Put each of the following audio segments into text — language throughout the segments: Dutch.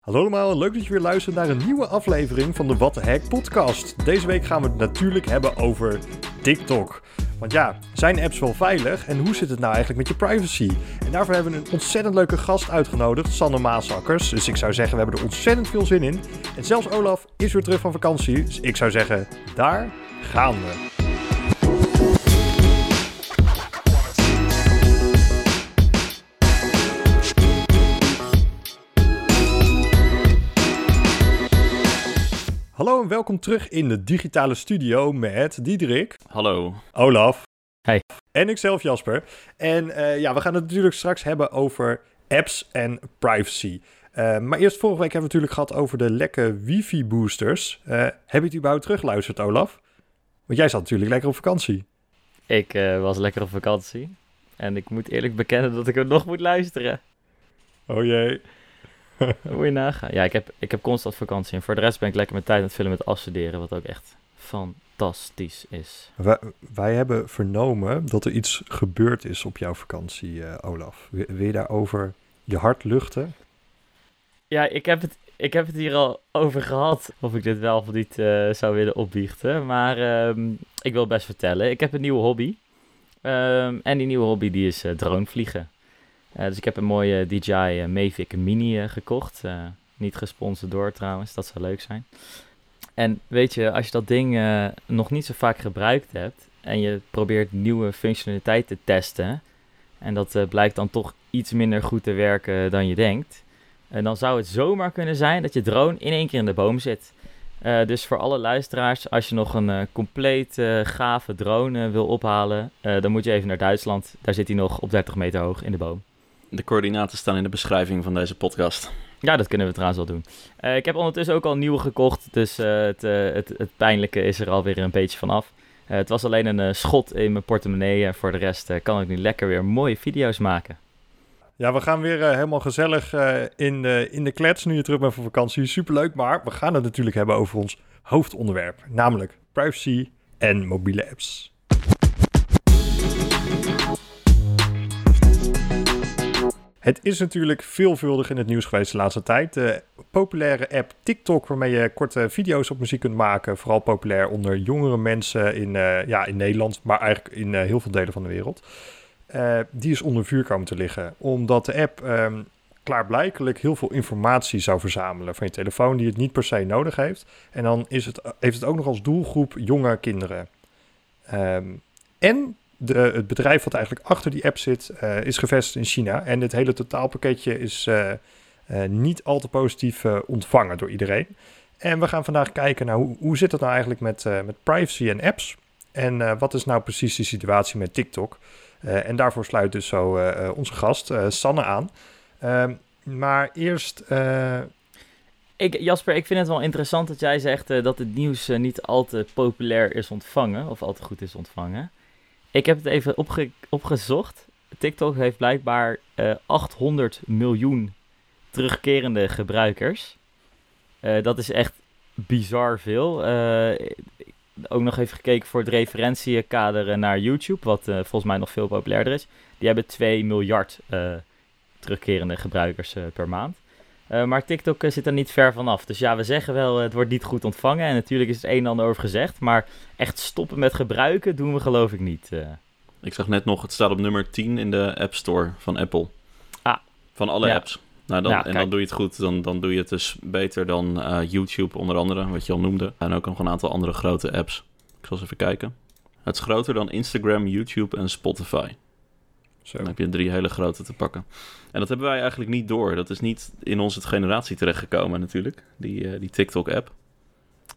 Hallo allemaal, leuk dat je weer luistert naar een nieuwe aflevering van de What the Heck podcast. Deze week gaan we het natuurlijk hebben over TikTok. Want ja, zijn apps wel veilig en hoe zit het nou eigenlijk met je privacy? En daarvoor hebben we een ontzettend leuke gast uitgenodigd, Sanne Maasakkers. Dus ik zou zeggen, we hebben er ontzettend veel zin in. En zelfs Olaf is weer terug van vakantie, dus ik zou zeggen, daar gaan we. Hallo en welkom terug in de digitale studio met Diederik, Hallo. Olaf Hey. en ikzelf Jasper. En eh, ja, we gaan het natuurlijk straks hebben over apps en privacy. Eh, maar eerst vorige week hebben we het natuurlijk gehad over de lekke wifi boosters. Eh, heb je het überhaupt teruggeluisterd Olaf? Want jij zat natuurlijk lekker op vakantie. Ik eh, was lekker op vakantie. En ik moet eerlijk bekennen dat ik er nog moet luisteren. Oh jee. Hoe je nagaan. Ja, ik heb, ik heb constant vakantie. En voor de rest ben ik lekker mijn tijd aan het vullen met afstuderen. Wat ook echt fantastisch is. Wij, wij hebben vernomen dat er iets gebeurd is op jouw vakantie, eh, Olaf. Wil, wil je daarover je hart luchten? Ja, ik heb het, ik heb het hier al over gehad. Of ik dit wel of niet eh, zou willen opbiechten. Maar ehm, ik wil best vertellen. Ik heb een nieuwe hobby. Ehm, en die nieuwe hobby die is eh, dronevliegen. Eh, dus ik heb een mooie DJI eh, Mavic Mini eh, gekocht. Niet gesponsord door trouwens, dat zou leuk zijn. En weet je, als je dat ding nog niet zo vaak gebruikt hebt en je probeert nieuwe functionaliteit te testen en dat blijkt dan toch iets minder goed te werken dan je denkt, en dan zou het zomaar kunnen zijn dat je drone in één keer in de boom zit. Dus voor alle luisteraars, als je nog een eh, compleet gave drone wil ophalen, dan moet je even naar Duitsland. Daar zit hij nog op 30 meter hoog in de boom. De coördinaten staan in de beschrijving van deze podcast. Ja, dat kunnen we trouwens wel doen. Eh, ik heb ondertussen ook al een nieuwe gekocht, dus eh, het, eh, het, het pijnlijke is er alweer een beetje vanaf. Eh het was alleen een schot in mijn portemonnee en voor de rest kan ik nu lekker weer mooie video's maken. Ja, we gaan weer helemaal gezellig eh, in, de, in de klets nu je terug bent van vakantie. Superleuk, maar we gaan het natuurlijk hebben over ons hoofdonderwerp. Namelijk privacy en mobiele apps. Het is natuurlijk veelvuldig in het nieuws geweest de laatste tijd. De populaire app TikTok, waarmee je korte video's op muziek kunt maken. Vooral populair onder jongere mensen in, eh, ja, in Nederland, maar eigenlijk in eh, heel veel delen van de wereld. Eh, die is onder vuur komen te liggen. Omdat de app ehm, klaarblijkelijk heel veel informatie zou verzamelen van je telefoon die het niet per se nodig heeft. En dan is het, heeft het ook nog als doelgroep jonge kinderen. Ehm, en de, het bedrijf wat eigenlijk achter die app zit, eh, is gevestigd in China. En dit hele totaalpakketje is eh, eh, niet al te positief ontvangen door iedereen. En we gaan vandaag kijken naar hoe, hoe zit het nou eigenlijk met, met privacy en apps. En wat is nou precies de situatie met TikTok? En daarvoor sluit dus zo onze gast Sanne aan. Ehm, maar eerst, Ik, Jasper, ik vind het wel interessant dat jij zegt dat het nieuws niet al te populair is ontvangen, of al te goed is ontvangen. Ik heb het even opge- opgezocht. TikTok heeft blijkbaar eh, 800 miljoen terugkerende gebruikers. Eh, dat is echt bizar veel. Eh, ook nog even gekeken voor het referentiekader eh, naar YouTube, wat eh, volgens mij nog veel populairder is. Die hebben 2 miljard eh, terugkerende gebruikers eh, per maand. Eh, maar TikTok eh, zit er niet ver vanaf. Dus ja, we zeggen wel, eh, het wordt niet goed ontvangen. En natuurlijk is het een en ander over gezegd. Maar echt stoppen met gebruiken doen we geloof ik niet. Ik zag net nog, het staat op nummer 10 in de App Store van Apple. Ah. Van alle Ja. apps. Nou, dan, Ja, en dan doe je het goed. Dan, dan doe je het dus beter dan YouTube onder andere, wat je al noemde. En ook nog een aantal andere grote apps. Ik zal eens even kijken. Het is groter dan Instagram, YouTube en Spotify. Zo. Dan heb je drie hele grote te pakken. En dat hebben wij eigenlijk niet door. Dat is niet in onze generatie terechtgekomen natuurlijk, die, eh, die TikTok-app.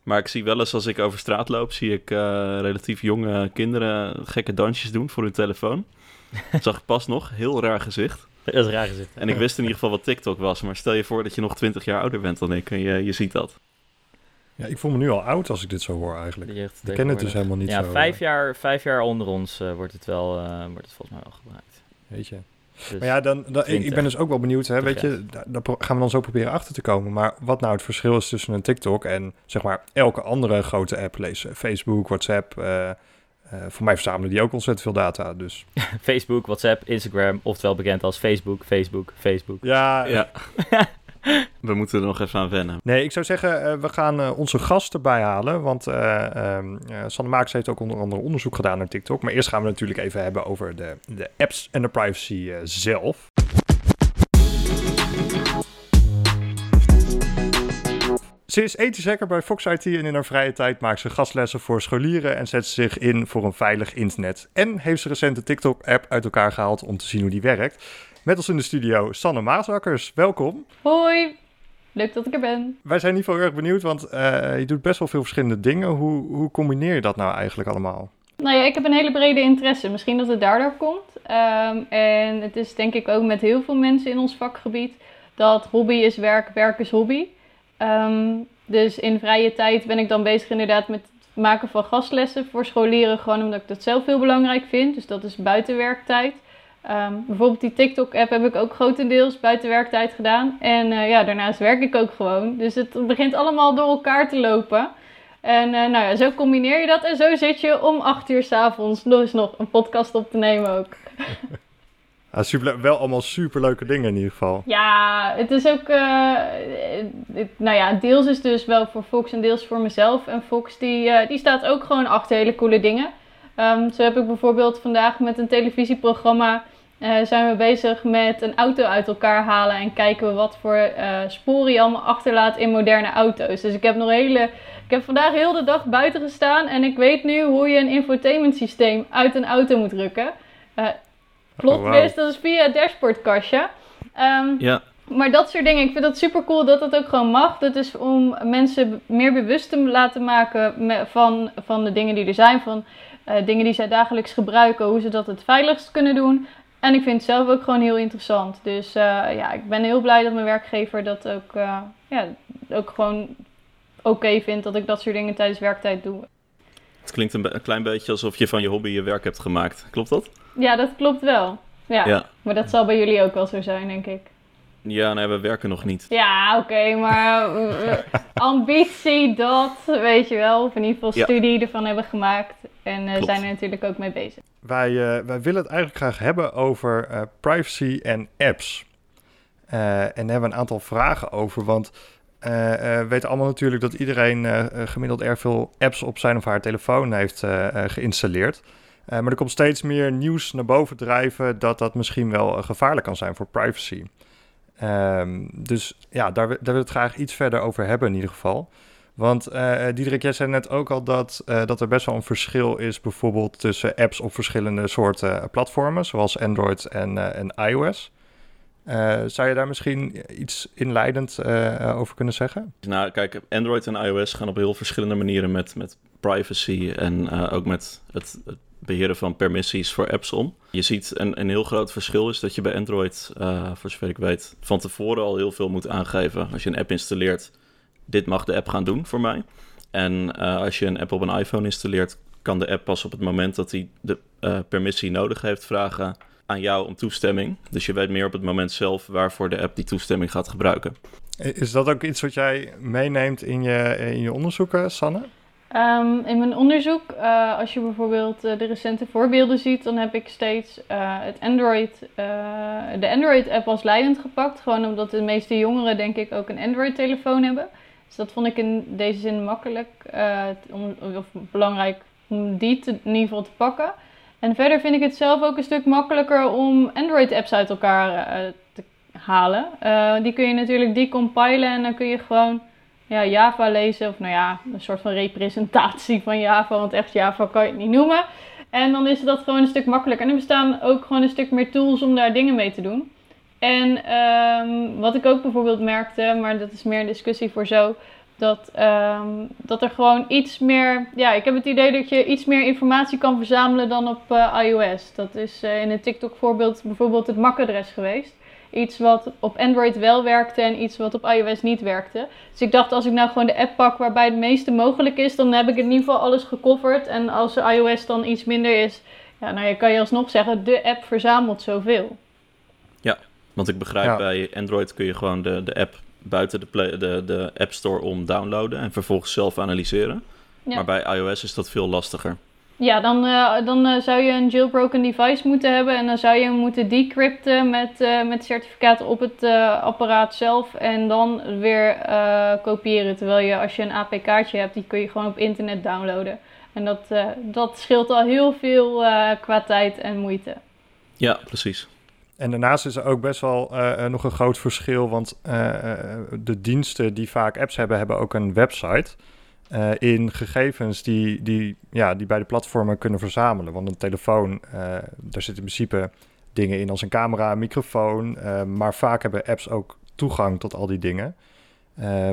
Maar ik zie wel eens als ik over straat loop, zie ik eh, relatief jonge kinderen gekke dansjes doen voor hun telefoon. Dat zag ik pas nog, heel raar gezicht. Dat is raar gezegd. En ik wist in ieder geval wat TikTok was. Maar stel je voor dat je nog 20 jaar ouder bent dan ik en je, je ziet dat. Ja, ik voel me nu al oud als ik dit zo hoor eigenlijk. Ik ken het dus helemaal niet ja, zo. vijf eh, jaar, vijf jaar onder ons wordt, het wel, eh, wordt het volgens mij wel gebruikt. Weet je. Dus, Maar ja, dan, dan, ik, ik 20. ben dus ook wel benieuwd, hè, weet je, daar, gaan we dan zo proberen achter te komen. Maar wat nou het verschil is tussen een TikTok en zeg maar elke andere grote app, lees Facebook, WhatsApp. eh, eh, voor mij verzamelen die ook ontzettend veel data, dus... Facebook, WhatsApp, Instagram, oftewel bekend als Facebook, Facebook, Facebook. Ja, Ja, We moeten er nog even aan wennen. Nee, ik zou zeggen, uh, we gaan uh, onze gast erbij halen. Want uh, Sanne Maaks heeft ook onder andere onderzoek gedaan naar TikTok. Maar eerst gaan we natuurlijk even hebben over de, de apps en de privacy zelf. Ze is ethisch hacker bij Fox IT en in haar vrije tijd maakt ze gastlessen voor scholieren en zet ze zich in voor een veilig internet. En heeft ze recent de TikTok-app uit elkaar gehaald om te zien hoe die werkt. Met ons in de studio Sanne Maasakkers, welkom. Hoi, leuk dat ik er ben. Wij zijn in ieder geval erg benieuwd, want uh, je doet best wel veel verschillende dingen. Hoe, hoe combineer je dat nou eigenlijk allemaal? Nou ja, ik heb een hele brede interesse. Misschien dat het daardoor komt. Um, en het is denk ik ook met heel veel mensen in ons vakgebied dat hobby is werk, werk is hobby. Um, dus in vrije tijd ben ik dan bezig inderdaad met het maken van gastlessen voor scholieren. Gewoon omdat ik dat zelf heel belangrijk vind. Dus dat is buitenwerktijd. Um, bijvoorbeeld die TikTok-app heb ik ook grotendeels buiten werktijd gedaan. En uh, ja, daarnaast werk ik ook gewoon. Dus het begint allemaal door elkaar te lopen. En uh, nou ja, zo combineer je dat. En zo zit je om acht uur s'avonds dus nog een podcast op te nemen ook. Ja, super, wel allemaal superleuke dingen in ieder geval. Ja, het is ook... Uh, het, nou ja, deels is dus wel voor Fox en deels voor mezelf. En Fox die, die staat ook gewoon achter hele coole dingen. Um, zo heb ik bijvoorbeeld vandaag met een televisieprogramma uh, zijn we bezig met een auto uit elkaar halen en kijken we wat voor uh, sporen je allemaal achterlaat in moderne auto's. Dus ik heb nog hele. Ik heb vandaag heel de dag buiten gestaan en ik weet nu hoe je een infotainment systeem uit een auto moet drukken. Uh, plot oh, wow. dat is via het dashboardkastje. Um, ja. Maar dat soort dingen, ik vind dat super cool dat dat ook gewoon mag. Dat is om mensen meer bewust te laten maken van, van de dingen die er zijn. Van uh, dingen die zij dagelijks gebruiken, hoe ze dat het veiligst kunnen doen. En ik vind het zelf ook gewoon heel interessant. Dus uh, ja, ik ben heel blij dat mijn werkgever dat ook, uh, ja, ook gewoon oké okay vindt dat ik dat soort dingen tijdens werktijd doe. Het klinkt een, een, klein beetje alsof je van je hobby je werk hebt gemaakt. Klopt dat? Ja, dat klopt wel. Ja, ja. maar dat zal bij jullie ook wel zo zijn, denk ik. Ja, nee, we werken nog niet. Ja, oké, okay, maar ambitie, dat, weet je wel. Of in ieder geval studie ja. ervan hebben gemaakt. En uh, zijn er natuurlijk ook mee bezig. Wij, uh, wij willen het eigenlijk graag hebben over uh, privacy en apps. en daar hebben we een aantal vragen over, want we weten allemaal natuurlijk dat iedereen gemiddeld erg veel apps op zijn of haar telefoon heeft geïnstalleerd. maar er komt steeds meer nieuws naar boven drijven dat dat misschien wel gevaarlijk kan zijn voor privacy. Um, dus ja, daar, daar wil het graag iets verder over hebben in ieder geval. Want uh, Diederik, jij zei net ook al dat, uh, dat er best wel een verschil is bijvoorbeeld tussen apps op verschillende soorten platformen, zoals Android en, en iOS. zou je daar misschien iets inleidend over kunnen zeggen? Nou, kijk, Android en iOS gaan op heel verschillende manieren met, met privacy en ook met het, beheren van permissies voor apps om. Je ziet een, een heel groot verschil is dat je bij Android, voor zover ik weet, van tevoren al heel veel moet aangeven. Als je een app installeert, dit mag de app gaan doen voor mij. En uh, als je een app op een iPhone installeert, kan de app pas op het moment dat hij de uh, permissie nodig heeft vragen aan jou om toestemming. Dus je weet meer op het moment zelf waarvoor de app die toestemming gaat gebruiken. Is dat ook iets wat jij meeneemt in je, in je onderzoeken, Sanne? Um, in mijn onderzoek, uh, als je bijvoorbeeld uh, de recente voorbeelden ziet, dan heb ik steeds uh, het Android, de Android-app als leidend gepakt. Gewoon omdat de meeste jongeren, denk ik, ook een Android-telefoon hebben. Dus dat vond ik in deze zin makkelijk, om, of belangrijk om die te, in ieder geval te pakken. En verder vind ik het zelf ook een stuk makkelijker om Android-apps uit elkaar te halen. die kun je natuurlijk decompilen en dan kun je gewoon ja, Java lezen. Of nou ja, een soort van representatie van Java. Want echt Java kan je het niet noemen. En dan is dat gewoon een stuk makkelijker. En er bestaan ook gewoon een stuk meer tools om daar dingen mee te doen. En um, wat ik ook bijvoorbeeld merkte, maar dat is meer een discussie voor zo. Dat, um, dat er gewoon iets meer. Ja, ik heb het idee dat je iets meer informatie kan verzamelen dan op uh, iOS. Dat is uh, in een TikTok-voorbeeld bijvoorbeeld het MAC-adres geweest. Iets wat op Android wel werkte en iets wat op iOS niet werkte. Dus ik dacht, als ik nou gewoon de app pak waarbij het meeste mogelijk is, dan heb ik in ieder geval alles gecoverd. En als iOS dan iets minder is, ja, nou, je kan je alsnog zeggen, de app verzamelt zoveel. Want ik begrijp bij Android kun je gewoon de, de app buiten de, play, de, de App Store om downloaden en vervolgens zelf analyseren. Ja. Maar bij iOS is dat veel lastiger. Ja, dan, uh, dan uh, zou je een jailbroken device moeten hebben en dan zou je hem moeten decrypten met, uh, met certificaten op het apparaat zelf en dan weer kopiëren. Terwijl je als je een APK-kaartje hebt, die kun je gewoon op internet downloaden. En dat, dat scheelt al heel veel qua tijd en moeite. Ja, precies. En daarnaast is er ook best wel nog een groot verschil, want de diensten die vaak apps hebben, hebben ook een website. In gegevens die, die, ja, die bij de platformen kunnen verzamelen. Want een telefoon, daar zitten in principe dingen in als een camera, een microfoon. Maar vaak hebben apps ook toegang tot al die dingen.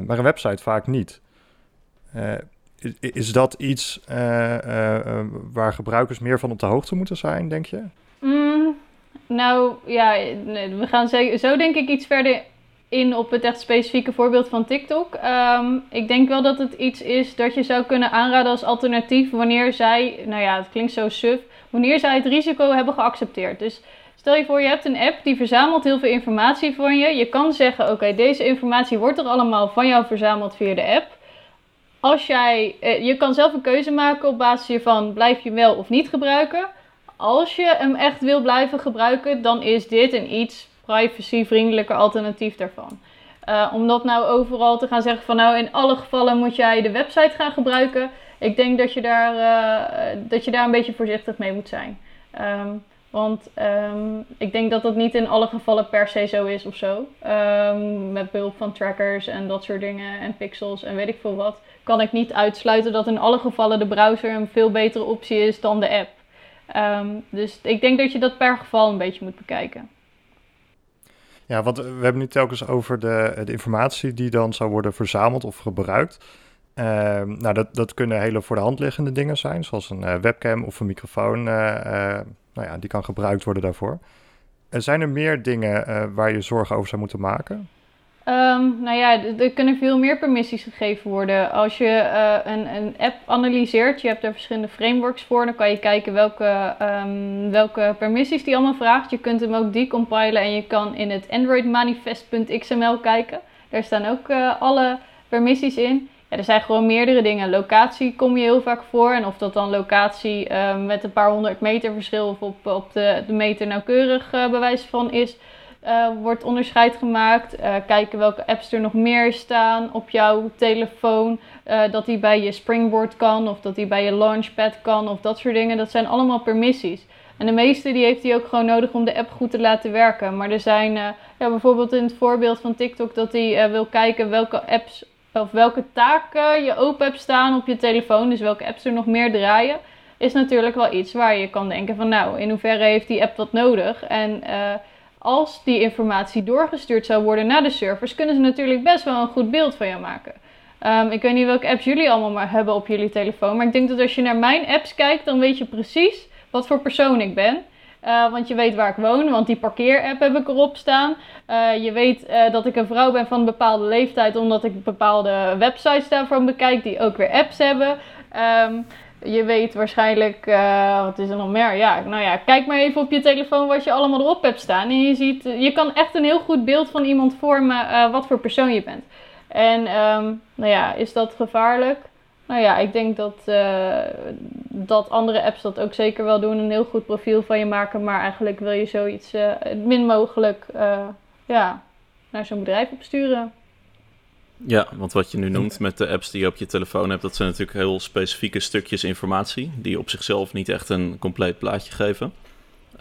maar een website vaak niet. Is, dat iets waar gebruikers meer van op de hoogte moeten zijn, denk je? Nou ja, we gaan zo denk ik iets verder in op het echt specifieke voorbeeld van TikTok. Ehm, ik denk wel dat het iets is dat je zou kunnen aanraden als alternatief wanneer zij, nou ja, het klinkt zo suf, wanneer zij het risico hebben geaccepteerd. Dus stel je voor, je hebt een app die verzamelt heel veel informatie van je. Je kan zeggen, oké, deze informatie wordt er allemaal van jou verzameld via de app. Als jij, eh, je kan zelf een keuze maken op basis hiervan, blijf je wel of niet gebruiken. Als je hem echt wil blijven gebruiken, dan is dit een iets privacyvriendelijke alternatief daarvan. Uh, om dat nou overal te gaan zeggen van nou in alle gevallen moet jij de website gaan gebruiken. Ik denk dat je daar, uh, dat je daar een beetje voorzichtig mee moet zijn. Um, want um, ik denk dat dat niet in alle gevallen per se zo is of zo. Um, met behulp van trackers en dat soort dingen en pixels en weet ik veel wat. Kan ik niet uitsluiten dat in alle gevallen de browser een veel betere optie is dan de app. Dus ik denk dat je dat per geval een beetje moet bekijken. Ja, want we hebben nu telkens over de, de informatie die dan zou worden verzameld of gebruikt. Uh, nou, dat, dat kunnen hele voor de hand liggende dingen zijn, zoals een uh, webcam of een microfoon. Uh, nou ja, die kan gebruikt worden daarvoor. zijn er meer dingen waar je zorgen over zou moeten maken? Um, nou ja, er kunnen veel meer permissies gegeven worden. Als je uh, een, een, app analyseert, je hebt er verschillende frameworks voor, dan kan je kijken welke, um, welke permissies die allemaal vraagt. Je kunt hem ook decompilen en je kan in het Android manifest.xml kijken. Daar staan ook uh, alle permissies in. Ja, er zijn gewoon meerdere dingen. Locatie kom je heel vaak voor. En of dat dan locatie uh, met een paar honderd meter verschil of op, op de, de meter nauwkeurig bewijs van is uh, wordt onderscheid gemaakt. Uh, kijken welke apps er nog meer staan op jouw telefoon. Uh, dat die bij je Springboard kan of dat die bij je Launchpad kan of dat soort dingen. Dat zijn allemaal permissies. En de meeste die heeft hij ook gewoon nodig om de app goed te laten werken. Maar er zijn ja, bijvoorbeeld in het voorbeeld van TikTok dat hij wil kijken welke apps of welke taken je open hebt staan op je telefoon. Dus welke apps er nog meer draaien. Is natuurlijk wel iets waar je kan denken van nou, in hoeverre heeft die app wat nodig? En als die informatie doorgestuurd zou worden naar de servers, kunnen ze natuurlijk best wel een goed beeld van jou maken. Um, ik weet niet welke apps jullie allemaal maar hebben op jullie telefoon, maar ik denk dat als je naar mijn apps kijkt, dan weet je precies wat voor persoon ik ben. Uh, want je weet waar ik woon, want die parkeerapp heb ik erop staan. Uh, je weet uh, dat ik een vrouw ben van een bepaalde leeftijd, omdat ik bepaalde websites daarvan bekijk, die ook weer apps hebben. Um, je weet waarschijnlijk, uh, wat is er nog meer? Ja, nou ja, kijk maar even op je telefoon wat je allemaal erop hebt staan. En je ziet, je kan echt een heel goed beeld van iemand vormen uh, wat voor persoon je bent. En um, nou ja, is dat gevaarlijk? Nou ja, ik denk dat, dat andere apps dat ook zeker wel doen. Een heel goed profiel van je maken. Maar eigenlijk wil je zoiets min mogelijk ja, naar zo'n bedrijf opsturen. Ja, want wat je nu noemt met de apps die je op je telefoon hebt, dat zijn natuurlijk heel specifieke stukjes informatie, die op zichzelf niet echt een compleet plaatje geven.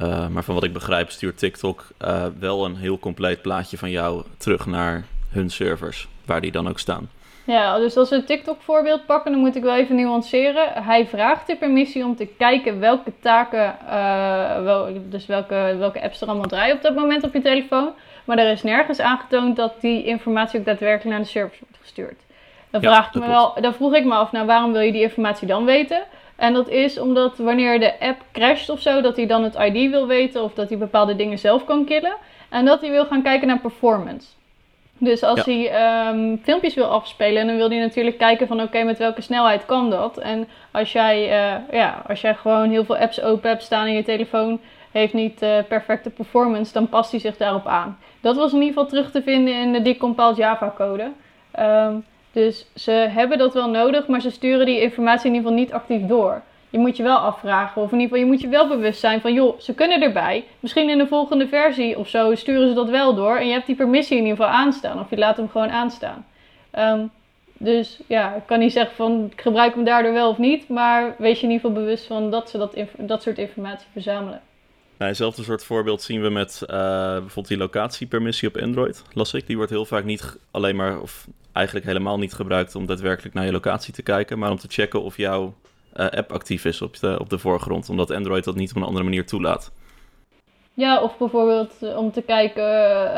Uh, maar van wat ik begrijp stuurt TikTok uh, wel een heel compleet plaatje van jou terug naar hun servers, waar die dan ook staan. Ja, dus als we het TikTok-voorbeeld pakken, dan moet ik wel even nuanceren. Hij vraagt de permissie om te kijken welke taken, uh, wel, dus welke, welke apps er allemaal draaien op dat moment op je telefoon. Maar er is nergens aangetoond dat die informatie ook daadwerkelijk naar de servers wordt gestuurd. Dan, vraag ik me wel, dan vroeg ik me af, nou waarom wil je die informatie dan weten? En dat is omdat wanneer de app crasht of zo, dat hij dan het ID wil weten of dat hij bepaalde dingen zelf kan killen. En dat hij wil gaan kijken naar performance. Dus als hij um, filmpjes wil afspelen, dan wil hij natuurlijk kijken van oké, met welke snelheid kan dat? En als jij, uh, ja, als jij gewoon heel veel apps open hebt staan in je telefoon, heeft niet uh, perfecte performance, dan past hij zich daarop aan. Dat was in ieder geval terug te vinden in de decompiled Java code. Um, dus ze hebben dat wel nodig, maar ze sturen die informatie in ieder geval niet actief door. je moet je wel afvragen. Of in ieder geval, je moet je wel bewust zijn van, joh, ze kunnen erbij. Misschien in de volgende versie of zo sturen ze dat wel door. En je hebt die permissie in ieder geval aanstaan. Of je laat hem gewoon aanstaan. Ehm, dus ja, ik kan niet zeggen van, ik gebruik hem daardoor wel of niet. Maar wees je in ieder geval bewust van dat ze dat, dat soort informatie verzamelen. Nou, hetzelfde soort voorbeeld zien we met uh, bijvoorbeeld die locatiepermissie op Android, las ik. Die wordt heel vaak niet alleen maar, of eigenlijk helemaal niet gebruikt om daadwerkelijk naar je locatie te kijken, maar om te checken of jouw uh, app actief is op de, op de voorgrond, omdat Android dat niet op een andere manier toelaat. Ja, of bijvoorbeeld eh, om te kijken,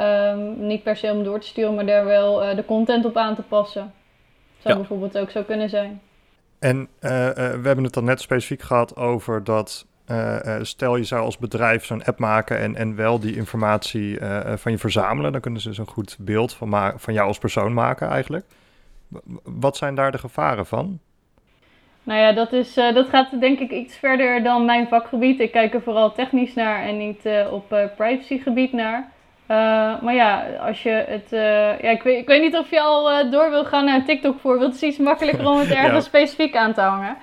um, niet per se om door te sturen, maar daar wel uh, de content op aan te passen. Zou ja. bijvoorbeeld ook zo kunnen zijn. En we hebben het dan net specifiek gehad over dat stel je zou als bedrijf zo'n app maken en, en wel die informatie van je verzamelen, dan kunnen ze zo'n goed beeld van, van jou als persoon maken eigenlijk. Wat zijn daar de gevaren van? Nou ja, dat, is, uh, dat gaat denk ik iets verder dan mijn vakgebied. Ik kijk er vooral technisch naar en niet uh, op uh, privacygebied naar. maar ja, als je het. ja, ik, weet, ik weet niet of je al door wil gaan naar een TikTok voorbeeld. Het is iets makkelijker om het ergens ja. specifiek aan te hangen.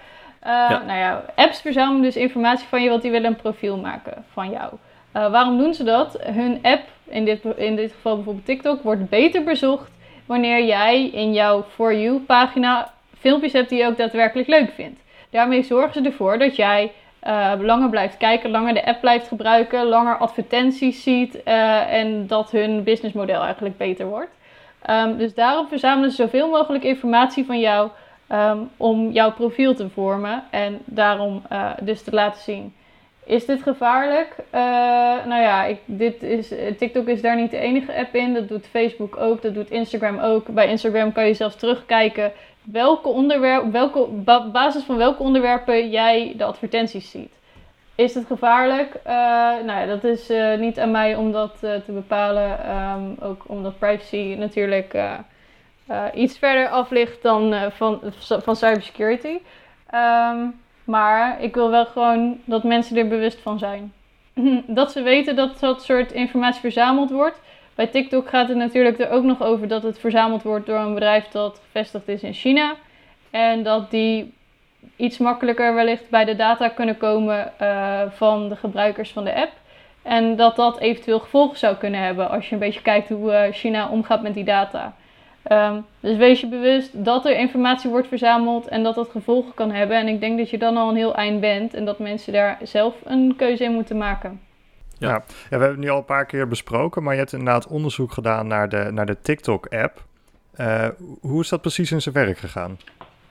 Ja. Nou ja, apps verzamelen dus informatie van je, want die willen een profiel maken van jou. waarom doen ze dat? Hun app, in dit, in dit geval bijvoorbeeld TikTok, wordt beter bezocht wanneer jij in jouw For You pagina filmpjes hebt die je ook daadwerkelijk leuk vindt. Daarmee zorgen ze ervoor dat jij uh, langer blijft kijken, langer de app blijft gebruiken, langer advertenties ziet uh, en dat hun businessmodel eigenlijk beter wordt. Um, dus daarom verzamelen ze zoveel mogelijk informatie van jou um, om jouw profiel te vormen en daarom uh, dus te laten zien. Is dit gevaarlijk? nou ja, ik, dit is, TikTok is daar niet de enige app in. Dat doet Facebook ook, dat doet Instagram ook. Bij Instagram kan je zelfs terugkijken welke onderwerp, welke, basis van welke onderwerpen jij de advertenties ziet. Is het gevaarlijk? Uh, nou ja, dat is niet aan mij om dat te bepalen. Um, ook omdat privacy natuurlijk iets verder af ligt dan van, van cybersecurity. Um, maar ik wil wel gewoon dat mensen er bewust van zijn. dat ze weten dat dat soort informatie verzameld wordt. Bij TikTok gaat het natuurlijk er ook nog over dat het verzameld wordt door een bedrijf dat gevestigd is in China. En dat die iets makkelijker wellicht bij de data kunnen komen uh, van de gebruikers van de app. En dat dat eventueel gevolgen zou kunnen hebben als je een beetje kijkt hoe China omgaat met die data. Um, dus wees je bewust dat er informatie wordt verzameld en dat dat gevolgen kan hebben. En ik denk dat je dan al een heel eind bent en dat mensen daar zelf een keuze in moeten maken. Ja. ja. we hebben het nu al een paar keer besproken, maar je hebt inderdaad onderzoek gedaan naar de, naar de TikTok-app. Uh, hoe is dat precies in zijn werk gegaan?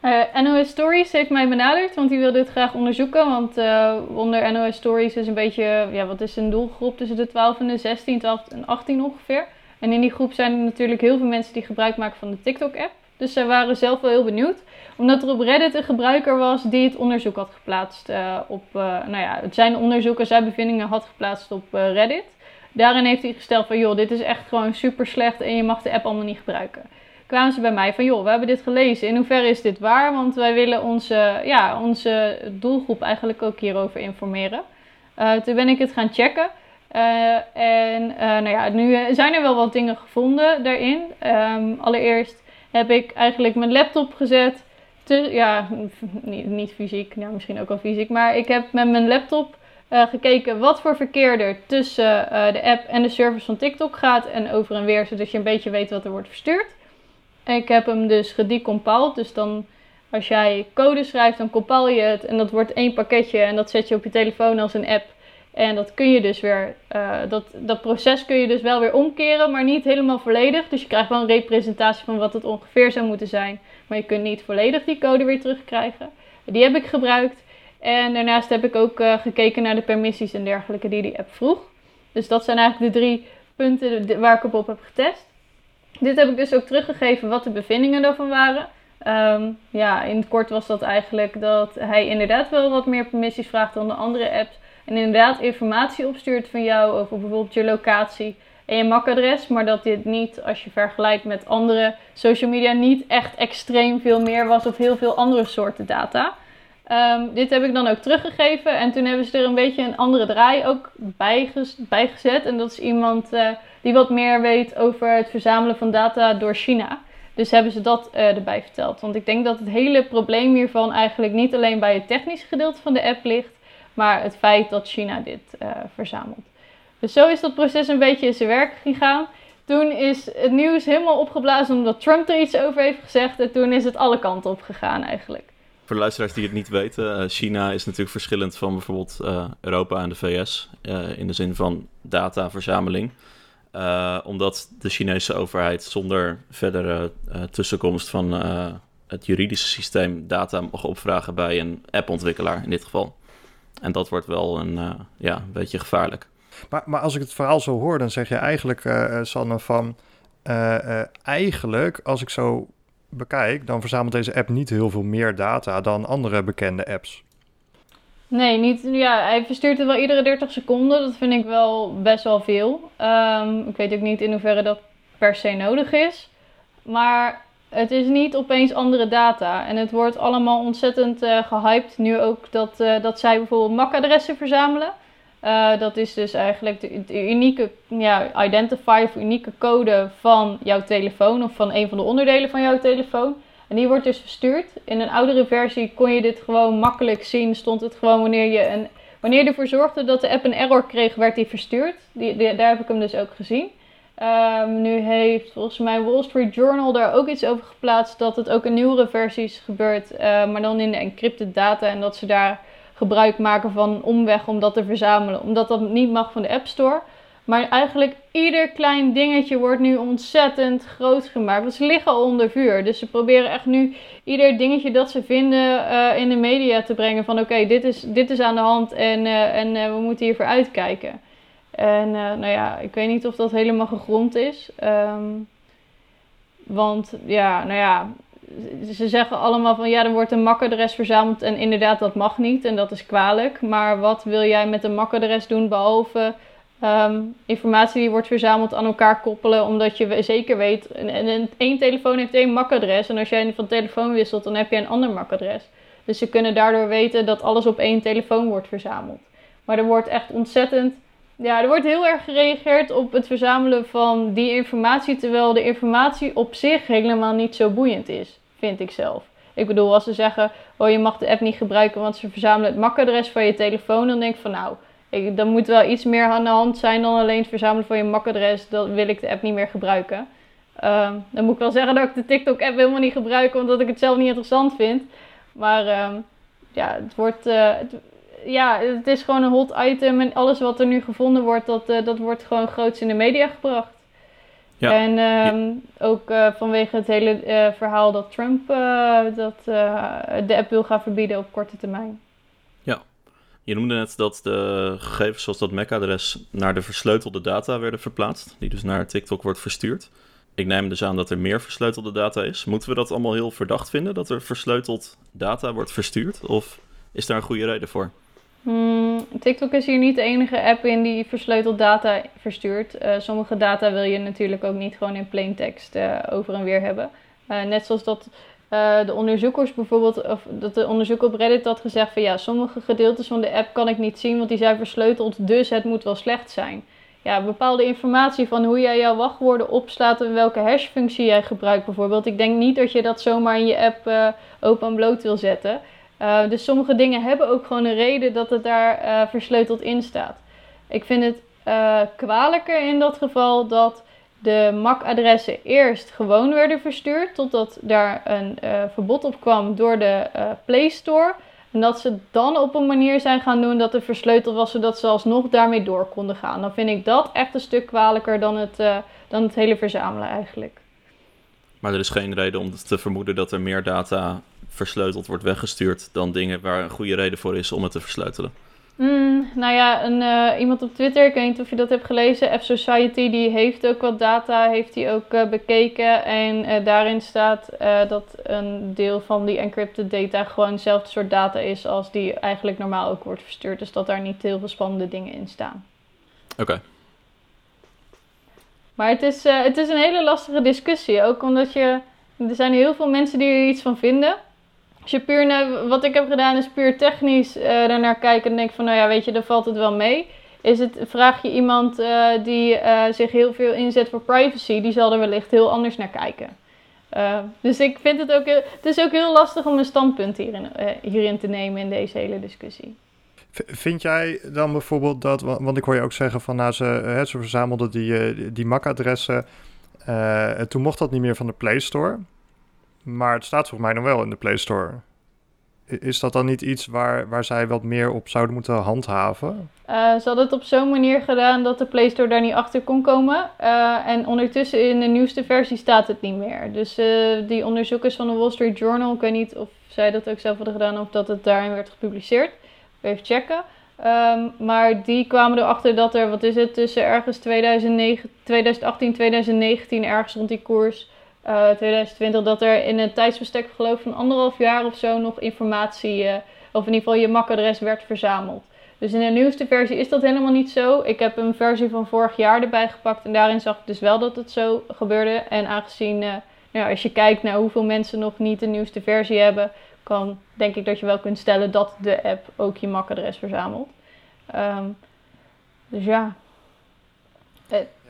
Uh, eh, NOS Stories heeft mij benaderd, want die wilde het graag onderzoeken. Want uh, onder NOS Stories is een beetje, ja, wat is een doelgroep tussen de 12 en de 16, 12 en 18 ongeveer. En in die groep zijn er natuurlijk heel veel mensen die gebruik maken van de TikTok-app. Dus zij waren zelf wel heel benieuwd. Omdat er op Reddit een gebruiker was die het onderzoek had geplaatst uh, op, uh, nou ja, zijn onderzoek en zijn bevindingen had geplaatst op uh, Reddit. Daarin heeft hij gesteld van, joh, dit is echt gewoon super slecht en je mag de app allemaal niet gebruiken. Kwamen ze bij mij van, joh, we hebben dit gelezen. In hoeverre is dit waar? Want wij willen onze, ja, onze doelgroep eigenlijk ook hierover informeren. toen ben ik het gaan checken. En nou ja, nu zijn er wel wat dingen gevonden daarin. Um, allereerst heb ik eigenlijk mijn laptop gezet. Te, ja, niet, niet fysiek, ja, misschien ook wel fysiek. Maar ik heb met mijn laptop gekeken wat voor verkeer er tussen de app en de servers van TikTok gaat. En over en weer, zodat je een beetje weet wat er wordt verstuurd. Ik heb hem dus gedecompiled. Dus dan als jij code schrijft, dan compile je het. En dat wordt één pakketje en dat zet je op je telefoon als een app. En dat kun je dus weer, uh, dat, dat proces kun je dus wel weer omkeren, maar niet helemaal volledig. Dus je krijgt wel een representatie van wat het ongeveer zou moeten zijn. Maar je kunt niet volledig die code weer terugkrijgen. Die heb ik gebruikt. En daarnaast heb ik ook uh, gekeken naar de permissies en dergelijke die die app vroeg. Dus dat zijn eigenlijk de drie punten waar ik op, op heb getest. Dit heb ik dus ook teruggegeven wat de bevindingen daarvan waren. Um, ja, in het kort was dat eigenlijk dat hij inderdaad wel wat meer permissies vraagt dan de andere apps. En inderdaad informatie opstuurt van jou over bijvoorbeeld je locatie en je MAC-adres. Maar dat dit niet, als je vergelijkt met andere social media, niet echt extreem veel meer was of heel veel andere soorten data. Um, dit heb ik dan ook teruggegeven en toen hebben ze er een beetje een andere draai ook bij, gezet. En dat is iemand uh, die wat meer weet over het verzamelen van data door China. Dus hebben ze dat uh, erbij verteld. Want ik denk dat het hele probleem hiervan eigenlijk niet alleen bij het technische gedeelte van de app ligt, maar het feit dat China dit uh, verzamelt. Dus zo is dat proces een beetje in zijn werk gegaan. Toen is het nieuws helemaal opgeblazen omdat Trump er iets over heeft gezegd. En toen is het alle kanten op gegaan eigenlijk. Voor de luisteraars die het niet weten, uh, China is natuurlijk verschillend van bijvoorbeeld uh, Europa en de VS. In de zin van dataverzameling. omdat de Chinese overheid zonder verdere tussenkomst van het juridische systeem data mag opvragen bij een appontwikkelaar in dit geval. En dat wordt wel een, ja, een beetje gevaarlijk. Maar, maar als ik het verhaal zo hoor, dan zeg je eigenlijk, uh, Sanne, van... Uh, eigenlijk, als ik zo bekijk, dan verzamelt deze app niet heel veel meer data dan andere bekende apps. Nee, niet, ja, hij verstuurt het wel iedere 30 seconden. Dat vind ik wel best wel veel. Um, ik weet ook niet in hoeverre dat per se nodig is. Maar het is niet opeens andere data. En het wordt allemaal ontzettend uh, gehyped. Nu ook dat, uh, dat zij bijvoorbeeld MAC-adressen verzamelen. Uh, dat is dus eigenlijk de, unieke ja, identifier of unieke code van jouw telefoon of van een van de onderdelen van jouw telefoon. En die wordt dus verstuurd. In een oudere versie kon je dit gewoon makkelijk zien. Stond het gewoon wanneer je, een, wanneer je ervoor zorgde dat de app een error kreeg, werd die verstuurd. Die, daar heb ik hem dus ook gezien. Um, nu heeft volgens mij Wall Street Journal daar ook iets over geplaatst dat het ook in nieuwere versies gebeurt, uh, maar dan in de encrypted data en dat ze daar gebruik maken van omweg om dat te verzamelen. Omdat dat niet mag van de App Store. Maar eigenlijk ieder klein dingetje wordt nu ontzettend groot gemaakt. Want ze liggen al onder vuur. Dus ze proberen echt nu ieder dingetje dat ze vinden uh, in de media te brengen. Van oké, dit, is, dit is aan de hand en, uh, en uh, we moeten hiervoor uitkijken. En nou ja, ik weet niet of dat helemaal gegrond is. Um, want ja, nou ja, ze zeggen allemaal van ja, er wordt een MAC-adres verzameld en inderdaad, dat mag niet en dat is kwalijk. Maar wat wil jij met een MAC-adres doen behalve um, informatie die wordt verzameld aan elkaar koppelen, omdat je zeker weet, en, en telefoon heeft één MAC-adres en als jij van telefoon wisselt, dan heb je een ander MAC-adres. Dus ze kunnen daardoor weten dat alles op één telefoon wordt verzameld. Maar er wordt echt ontzettend ja, er wordt heel erg gereageerd op het verzamelen van die informatie, terwijl de informatie op zich helemaal niet zo boeiend is, vind ik zelf. Ik bedoel, als ze zeggen, oh je mag de app niet gebruiken, want ze verzamelen het MAC-adres van je telefoon, dan denk ik van nou, ik, dan moet wel iets meer aan de hand zijn dan alleen het verzamelen van je MAC-adres, dan wil ik de app niet meer gebruiken. Um, dan moet ik wel zeggen dat ik de TikTok-app helemaal niet gebruik, omdat ik het zelf niet interessant vind. Maar um, ja, het wordt, uh, het, ja, het is gewoon een hot item. En alles wat er nu gevonden wordt, dat, uh, dat wordt gewoon groots in de media gebracht. Ja. En um, ja. ook uh, vanwege het hele uh, verhaal dat Trump dat, de app wil gaan verbieden op korte termijn. Ja, je noemde net dat de gegevens zoals dat MAC-adres naar de versleutelde data werden verplaatst. Die dus naar TikTok wordt verstuurd. Ik neem dus aan dat er meer versleutelde data is. Moeten we dat allemaal heel verdacht vinden, dat er versleuteld data wordt verstuurd? Of is daar een goede reden voor? Hmm, TikTok is hier niet de enige app in die versleuteld data verstuurt. Uh, sommige data wil je natuurlijk ook niet gewoon in plain text uh, over en weer hebben. Uh, net zoals dat de onderzoekers bijvoorbeeld, of dat de onderzoeker op Reddit had gezegd van ja, sommige gedeeltes van de app kan ik niet zien, want die zijn versleuteld, dus het moet wel slecht zijn. Ja, bepaalde informatie van hoe jij jouw wachtwoorden opslaat en welke hashfunctie jij gebruikt bijvoorbeeld. Ik denk niet dat je dat zomaar in je app open en bloot wil zetten. Uh, dus sommige dingen hebben ook gewoon een reden dat het daar uh, versleuteld in staat. Ik vind het uh, kwalijker in dat geval dat de MAC-adressen eerst gewoon werden verstuurd, totdat daar een verbod op kwam door de Play Store. En dat ze dan op een manier zijn gaan doen dat het versleuteld was, zodat ze alsnog daarmee door konden gaan. Dan vind ik dat echt een stuk kwalijker dan het, dan het hele verzamelen eigenlijk. Maar er is geen reden om te vermoeden dat er meer data versleuteld wordt weggestuurd dan dingen waar een goede reden voor is om het te versleutelen? Mm, nou ja, een, uh, iemand op Twitter, ik weet niet of je dat hebt gelezen, F-Society, die heeft ook wat data, heeft hij ook uh, bekeken. En uh, daarin staat dat een deel van die encrypted data gewoon hetzelfde soort data is als die eigenlijk normaal ook wordt verstuurd. Dus dat daar niet heel veel spannende dingen in staan. Oké. Okay. Maar het is, het is een hele lastige discussie, ook omdat je, er zijn heel veel mensen die er iets van vinden. Als je puur naar, wat ik heb gedaan is puur technisch daarnaar kijken en denk van, nou ja, weet je, dan valt het wel mee. Is het, vraag je iemand uh, die uh, zich heel veel inzet voor privacy, die zal er wellicht heel anders naar kijken. Dus ik vind het ook, heel, het is ook heel lastig om een standpunt hierin, hierin te nemen in deze hele discussie. Vind jij dan bijvoorbeeld dat, want ik hoor je ook zeggen van nou, ze, hè, ze verzamelden die, die MAC-adressen. Toen mocht dat niet meer van de Play Store. Maar het staat volgens mij nog wel in de Play Store. Is dat dan niet iets waar, waar zij wat meer op zouden moeten handhaven? Uh, ze hadden het op zo'n manier gedaan dat de Play Store daar niet achter kon komen. Uh, en ondertussen in de nieuwste versie staat het niet meer. Dus uh, die onderzoekers van de Wall Street Journal, ik weet niet of zij dat ook zelf hadden gedaan of dat het daarin werd gepubliceerd. Even checken. Um, maar die kwamen erachter dat er, wat is het, tussen ergens 2009, 2018 2019, ergens rond die koers, uh, 2020, dat er in een tijdsbestek, geloof van anderhalf jaar of zo, nog informatie, uh, of in ieder geval je MAC-adres werd verzameld. Dus in de nieuwste versie is dat helemaal niet zo. Ik heb een versie van vorig jaar erbij gepakt en daarin zag ik dus wel dat het zo gebeurde. En aangezien, uh, nou, als je kijkt naar hoeveel mensen nog niet de nieuwste versie hebben, kan denk ik dat je wel kunt stellen dat de app ook je MAC-adres verzamelt. Um, dus ja.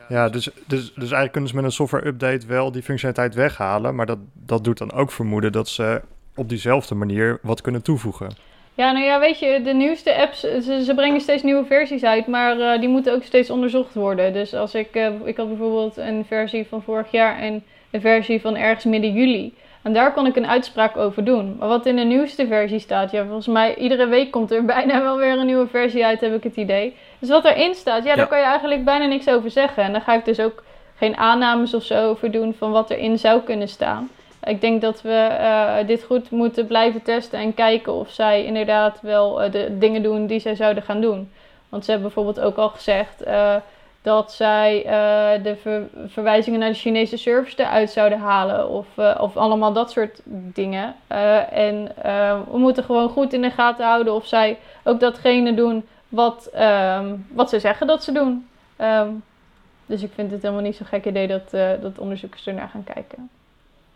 Ja, dus, dus, dus eigenlijk kunnen ze met een software-update wel die functionaliteit weghalen. Maar dat, dat doet dan ook vermoeden dat ze op diezelfde manier wat kunnen toevoegen. Ja, nou ja, weet je, de nieuwste apps, ze, brengen steeds nieuwe versies uit, maar uh, die moeten ook steeds onderzocht worden. Dus als ik, uh, ik had bijvoorbeeld een versie van vorig jaar en een versie van ergens midden juli. En daar kon ik een uitspraak over doen. Maar wat in de nieuwste versie staat, ja, volgens mij iedere week komt er bijna wel weer een nieuwe versie uit, heb ik het idee. Dus wat erin staat, ja, daar kan je eigenlijk bijna niks over zeggen. En daar ga ik dus ook geen aannames of zo over doen van wat erin zou kunnen staan. Ik denk dat we uh, dit goed moeten blijven testen en kijken of zij inderdaad wel uh, de dingen doen die zij zouden gaan doen. Want ze hebben bijvoorbeeld ook al gezegd uh, dat zij de ver verwijzingen naar de Chinese service eruit zouden halen. Of, of allemaal dat soort dingen. En we moeten gewoon goed in de gaten houden of zij ook datgene doen wat, um, wat ze zeggen dat ze doen. Um, dus ik vind het helemaal niet zo'n gek idee dat, dat onderzoekers ernaar gaan kijken.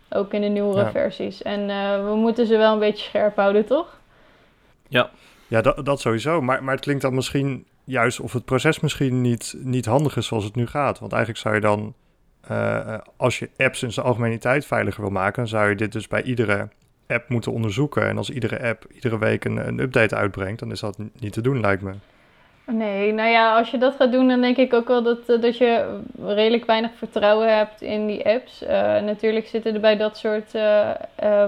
Ook in de nieuwere ja. versies. En we moeten ze wel een beetje scherp houden, toch? Ja, ja dat, dat sowieso. Maar, maar het klinkt dan misschien juist of het proces misschien niet, niet handig is zoals het nu gaat. Want eigenlijk zou je dan, uh, als je apps in zijn algemeniteit veiliger wil maken, dan zou je dit dus bij iedere app moeten onderzoeken. En als iedere app iedere week een, een update uitbrengt, dan is dat niet te doen, lijkt me. Nee, nou ja, als je dat gaat doen, dan denk ik ook wel dat, dat je redelijk weinig vertrouwen hebt in die apps. Uh, natuurlijk zitten er bij dat soort uh,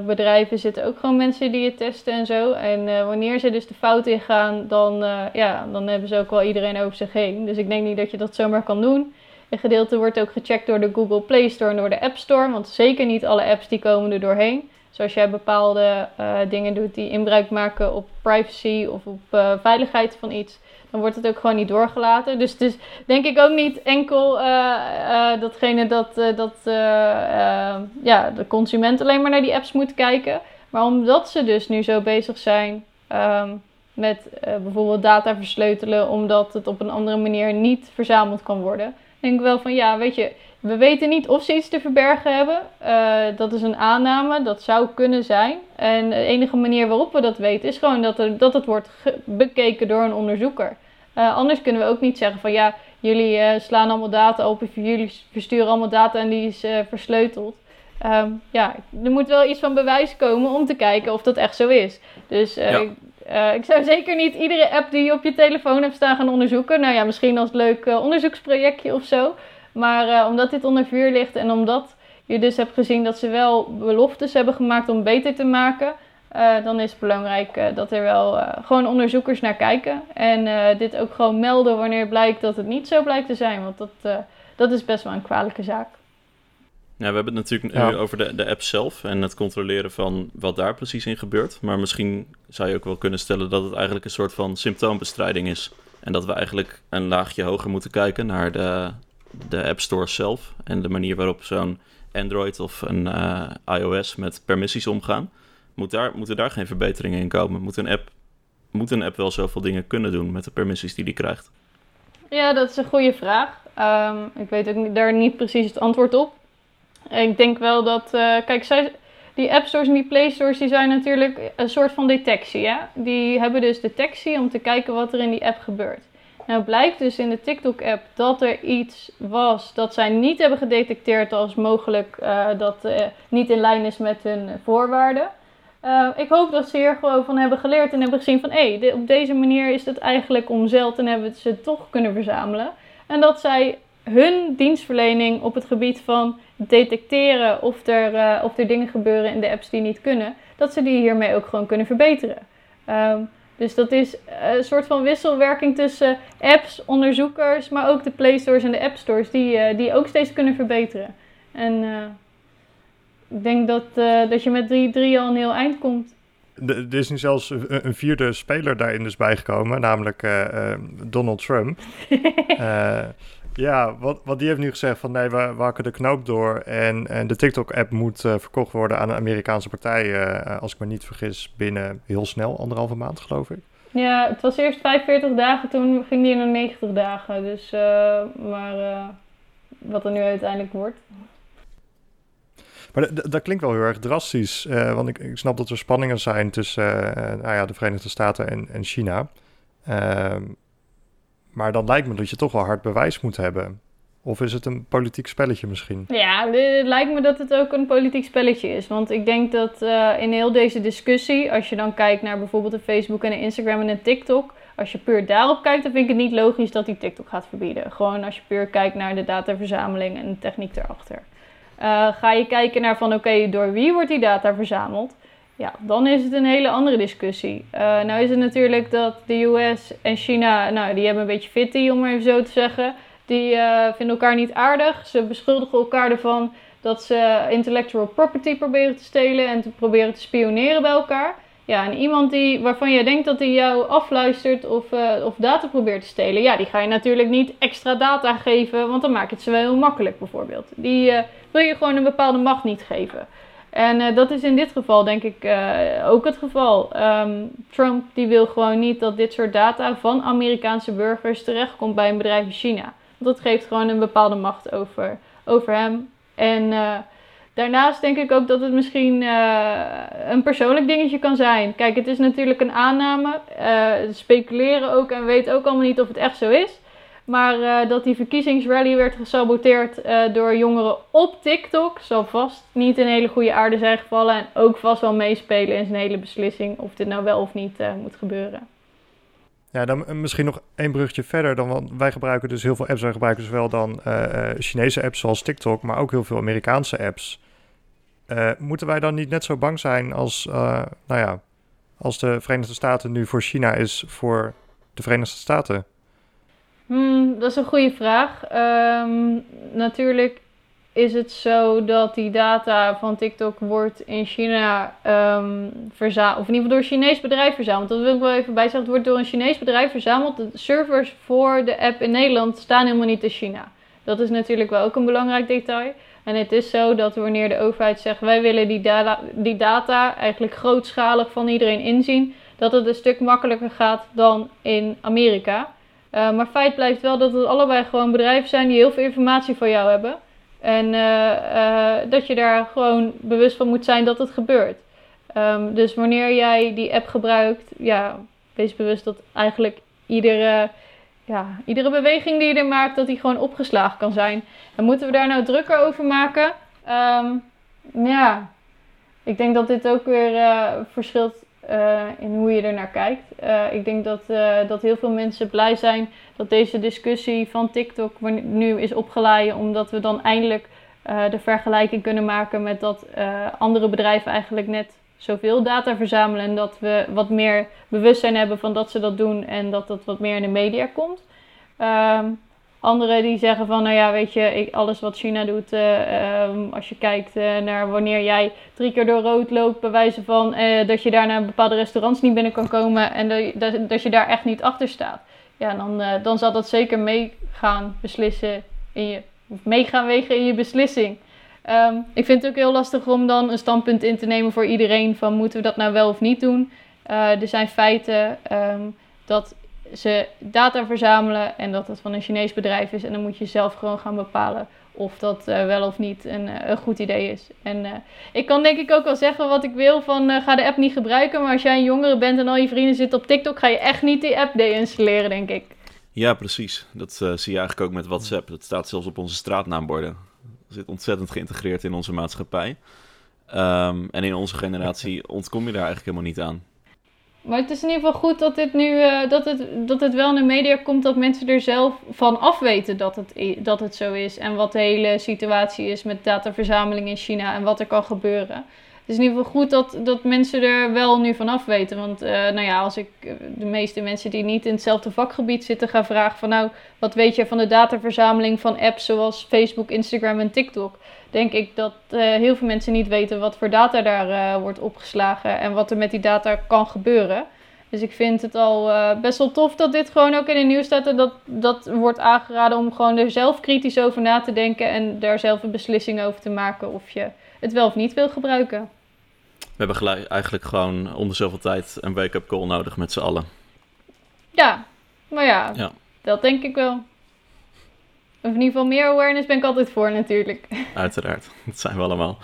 bedrijven zitten ook gewoon mensen die het testen en zo. En wanneer ze dus de fout ingaan, dan, ja, dan hebben ze ook wel iedereen over zich heen. Dus ik denk niet dat je dat zomaar kan doen. Een gedeelte wordt ook gecheckt door de Google Play Store en door de App Store. Want zeker niet alle apps die komen er doorheen. Zoals jij bepaalde dingen doet die inbruik maken op privacy of op veiligheid van iets dan wordt het ook gewoon niet doorgelaten. Dus het is denk ik ook niet enkel uh, datgene dat, dat ja, de consument alleen maar naar die apps moet kijken. Maar omdat ze dus nu zo bezig zijn um, met bijvoorbeeld data versleutelen, omdat het op een andere manier niet verzameld kan worden. Denk ik wel van ja, weet je, we weten niet of ze iets te verbergen hebben. dat is een aanname, dat zou kunnen zijn. En de enige manier waarop we dat weten is gewoon dat, er, dat het wordt bekeken door een onderzoeker. Uh, anders kunnen we ook niet zeggen van ja, jullie uh, slaan allemaal data op of jullie versturen allemaal data en die is versleuteld. Um, ja, er moet wel iets van bewijs komen om te kijken of dat echt zo is. Dus ja. ik zou zeker niet iedere app die je op je telefoon hebt staan gaan onderzoeken. Nou ja, misschien als leuk onderzoeksprojectje of zo. Maar omdat dit onder vuur ligt en omdat je dus hebt gezien dat ze wel beloftes hebben gemaakt om beter te maken uh, dan is het belangrijk uh, dat er wel uh, gewoon onderzoekers naar kijken. En dit ook gewoon melden wanneer blijkt dat het niet zo blijkt te zijn. Want dat, dat is best wel een kwalijke zaak. Ja, we hebben het natuurlijk ja. nu over de, de app zelf en het controleren van wat daar precies in gebeurt. Maar misschien zou je ook wel kunnen stellen dat het eigenlijk een soort van symptoombestrijding is. En dat we eigenlijk een laagje hoger moeten kijken naar de, de App Store zelf. En de manier waarop zo'n Android of een iOS met permissies omgaan. Moet daar, moeten daar geen verbeteringen in komen? Moet een, app, moet een app wel zoveel dingen kunnen doen met de permissies die die krijgt? Ja, dat is een goede vraag. Um, ik weet ook daar niet precies het antwoord op. Ik denk wel dat, uh, kijk, zij, die app stores en die play stores die zijn natuurlijk een soort van detectie. Hè? Die hebben dus detectie om te kijken wat er in die app gebeurt. Nou blijkt dus in de TikTok-app dat er iets was dat zij niet hebben gedetecteerd als mogelijk uh, dat uh, niet in lijn is met hun voorwaarden. Uh, ik hoop dat ze hier gewoon van hebben geleerd en hebben gezien van hé, op deze manier is het eigenlijk omzeild en hebben ze toch kunnen verzamelen. En dat zij hun dienstverlening op het gebied van detecteren of er, of er dingen gebeuren in de apps die niet kunnen, dat ze die hiermee ook gewoon kunnen verbeteren. Um, dus dat is een soort van wisselwerking tussen apps, onderzoekers, maar ook de Play Stores en de App Stores, die, uh, die ook steeds kunnen verbeteren. En uh, ik denk dat, uh, dat je met 3-3 al een heel eind komt. er is nu zelfs een, een, vierde speler daarin dus bijgekomen, namelijk Donald Trump. Ja, wat, wat die heeft nu gezegd van nee, we, wakken de knoop door en, en de TikTok-app moet uh, verkocht worden aan een Amerikaanse partij, uh, als ik me niet vergis, binnen heel snel, anderhalve maand geloof ik. Ja, het was eerst 45 dagen, toen ging die naar 90 dagen. Dus, uh, maar wat er nu uiteindelijk wordt. Maar dat klinkt wel heel erg drastisch, want ik, ik, snap dat er spanningen zijn tussen nou ja, de Verenigde Staten en, en China. Maar dan lijkt me dat je toch wel hard bewijs moet hebben. Of is het een politiek spelletje misschien? Ja, het lijkt me dat het ook een politiek spelletje is. Want ik denk dat uh, in heel deze discussie, als je dan kijkt naar bijvoorbeeld een Facebook en een Instagram en een TikTok. Als je puur daarop kijkt, dan vind ik het niet logisch dat die TikTok gaat verbieden. Gewoon als je puur kijkt naar de dataverzameling en de techniek erachter. Uh, ga je kijken naar van oké, door wie wordt die data verzameld? Ja, dan is het een hele andere discussie. Uh, nou is het natuurlijk dat de US en China, nou die hebben een beetje fitty om maar even zo te zeggen. Die uh, vinden elkaar niet aardig. Ze beschuldigen elkaar ervan dat ze intellectual property proberen te stelen en te proberen te spioneren bij elkaar. Ja, en iemand die, waarvan je denkt dat hij jou afluistert of, uh, of data probeert te stelen, ja, die ga je natuurlijk niet extra data geven, want dan maakt het ze wel heel makkelijk bijvoorbeeld. Die wil je gewoon een bepaalde macht niet geven. En uh, dat is in dit geval denk ik uh, ook het geval. Um, Trump die wil gewoon niet dat dit soort data van Amerikaanse burgers terechtkomt bij een bedrijf in China. Want dat geeft gewoon een bepaalde macht over, over hem. En uh, daarnaast denk ik ook dat het misschien een persoonlijk dingetje kan zijn. Kijk, het is natuurlijk een aanname. speculeren ook en weten ook allemaal niet of het echt zo is. Maar uh, dat die verkiezingsrally werd gesaboteerd uh, door jongeren op TikTok zal vast niet een hele goede aarde zijn gevallen. En ook vast wel meespelen in zijn hele beslissing of dit nou wel of niet uh, moet gebeuren. Ja, dan misschien nog één brugje verder. Dan, want wij gebruiken dus heel veel apps. Wij gebruiken zowel dan Chinese apps zoals TikTok, maar ook heel veel Amerikaanse apps. moeten wij dan niet net zo bang zijn als, nou ja, als de Verenigde Staten nu voor China is voor de Verenigde Staten? Hmm, dat is een goede vraag. Um, natuurlijk is het zo dat die data van TikTok wordt in China um, verzameld, of in ieder geval door een Chinees bedrijf verzameld. Dat wil ik wel even bij zeggen. Het wordt door een Chinees bedrijf verzameld. De servers voor de app in Nederland staan helemaal niet in China. Dat is natuurlijk wel ook een belangrijk detail. En het is zo dat wanneer de overheid zegt wij willen die data, die data eigenlijk grootschalig van iedereen inzien, dat het een stuk makkelijker gaat dan in Amerika. Uh, maar feit blijft wel dat het allebei gewoon bedrijven zijn die heel veel informatie van jou hebben. En uh, uh, dat je daar gewoon bewust van moet zijn dat het gebeurt. Um, dus wanneer jij die app gebruikt, ja, wees bewust dat eigenlijk iedere, ja, iedere beweging die je er maakt, dat die gewoon opgeslagen kan zijn. En moeten we daar nou drukker over maken? Um, ja, ik denk dat dit ook weer verschilt uh, in hoe je er naar kijkt. Uh, ik denk dat, uh, dat heel veel mensen blij zijn dat deze discussie van TikTok nu is opgeladen, omdat we dan eindelijk de vergelijking kunnen maken met dat andere bedrijven eigenlijk net zoveel data verzamelen en dat we wat meer bewustzijn hebben van dat ze dat doen en dat dat wat meer in de media komt. Ehm, Anderen die zeggen van, nou ja, weet je, ik, alles wat China doet, uh, um, als je kijkt uh, naar wanneer jij drie keer door rood loopt, bij wijze van uh, dat je daar naar bepaalde restaurants niet binnen kan komen en dat, dat, je daar echt niet achter staat. Ja, dan, dan zal dat zeker meegaan beslissen in je, of meegaan wegen in je beslissing. Um, ik vind het ook heel lastig om dan een standpunt in te nemen voor iedereen van moeten we dat nou wel of niet doen. er zijn feiten um, dat ze data verzamelen en dat dat van een Chinees bedrijf is. En dan moet je zelf gewoon gaan bepalen of dat uh, wel of niet een, uh, een, goed idee is. En uh, ik kan denk ik ook wel zeggen wat ik wil van ga de app niet gebruiken. Maar als jij een jongere bent en al je vrienden zitten op TikTok, ga je echt niet die app deinstalleren, denk ik. Ja, precies. Dat eh, zie je eigenlijk ook met WhatsApp. Dat staat zelfs op onze straatnaamborden. Dat zit ontzettend geïntegreerd in onze maatschappij. Ehm, en in onze generatie ontkom je daar eigenlijk helemaal niet aan. Maar het is in ieder geval goed dat, dit nu, eh, dat, het, dat het wel in de media komt dat mensen er zelf van afweten dat het, dat het zo is. En wat de hele situatie is met dataverzameling in China en wat er kan gebeuren. Het is in ieder geval goed dat, dat mensen er wel nu van afweten. Want eh, nou ja, als ik eh, de meeste mensen die niet in hetzelfde vakgebied zitten ga vragen van nou, wat weet je van de dataverzameling van apps zoals Facebook, Instagram en TikTok? Denk ik dat eh, heel veel mensen niet weten wat voor data daar wordt opgeslagen en wat er met die data kan gebeuren. Dus ik vind het al best wel tof dat dit gewoon ook in het nieuws staat. En dat, dat wordt aangeraden om gewoon er zelf kritisch over na te denken. En daar zelf een beslissing over te maken of je het wel of niet wil gebruiken. We hebben gelijk, eigenlijk gewoon om de zoveel tijd een wake-up call nodig met z'n allen. Ja, maar ja, Ja. dat denk ik wel. Of in ieder geval meer awareness ben ik altijd voor natuurlijk. Uiteraard, dat zijn we allemaal.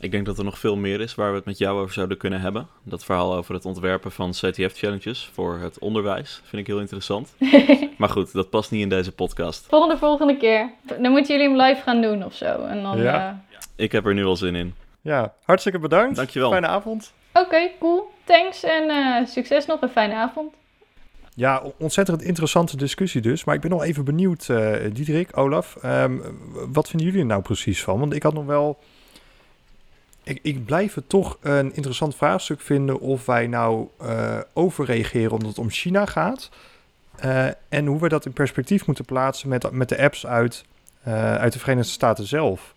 Ik denk dat er nog veel meer is waar we het met jou over zouden kunnen hebben. Dat verhaal over het ontwerpen van CTF-challenges voor het onderwijs vind ik heel interessant. Maar goed, dat past niet in deze podcast. volgende, volgende keer. Dan moeten jullie hem live gaan doen of zo. En dan, Ja. eh, Ik heb er nu al zin in. Ja, hartstikke bedankt. Dankjewel. Fijne avond. Oké, cool. Thanks en eh, succes nog. Een fijne avond. Ja, ontzettend interessante discussie dus. Maar ik ben nog even benieuwd, eh Diederik, Olaf. ehm, wat vinden jullie er nou precies van? Want ik had nog wel... Ik, ik blijf het toch een interessant vraagstuk vinden of wij nou eh, overreageren omdat het om China gaat. eh, en hoe we dat in perspectief moeten plaatsen met, met de apps uit, eh, uit de Verenigde Staten zelf.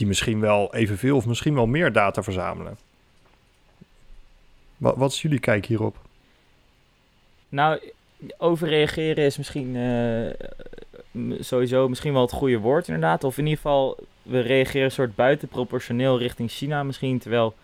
Die misschien wel evenveel of misschien wel meer data verzamelen. Wat, wat is jullie kijk hierop? Nou, overreageren is misschien eh, sowieso misschien wel het goede woord inderdaad. Of in ieder geval, we reageren een soort buitenproportioneel richting China misschien, terwijl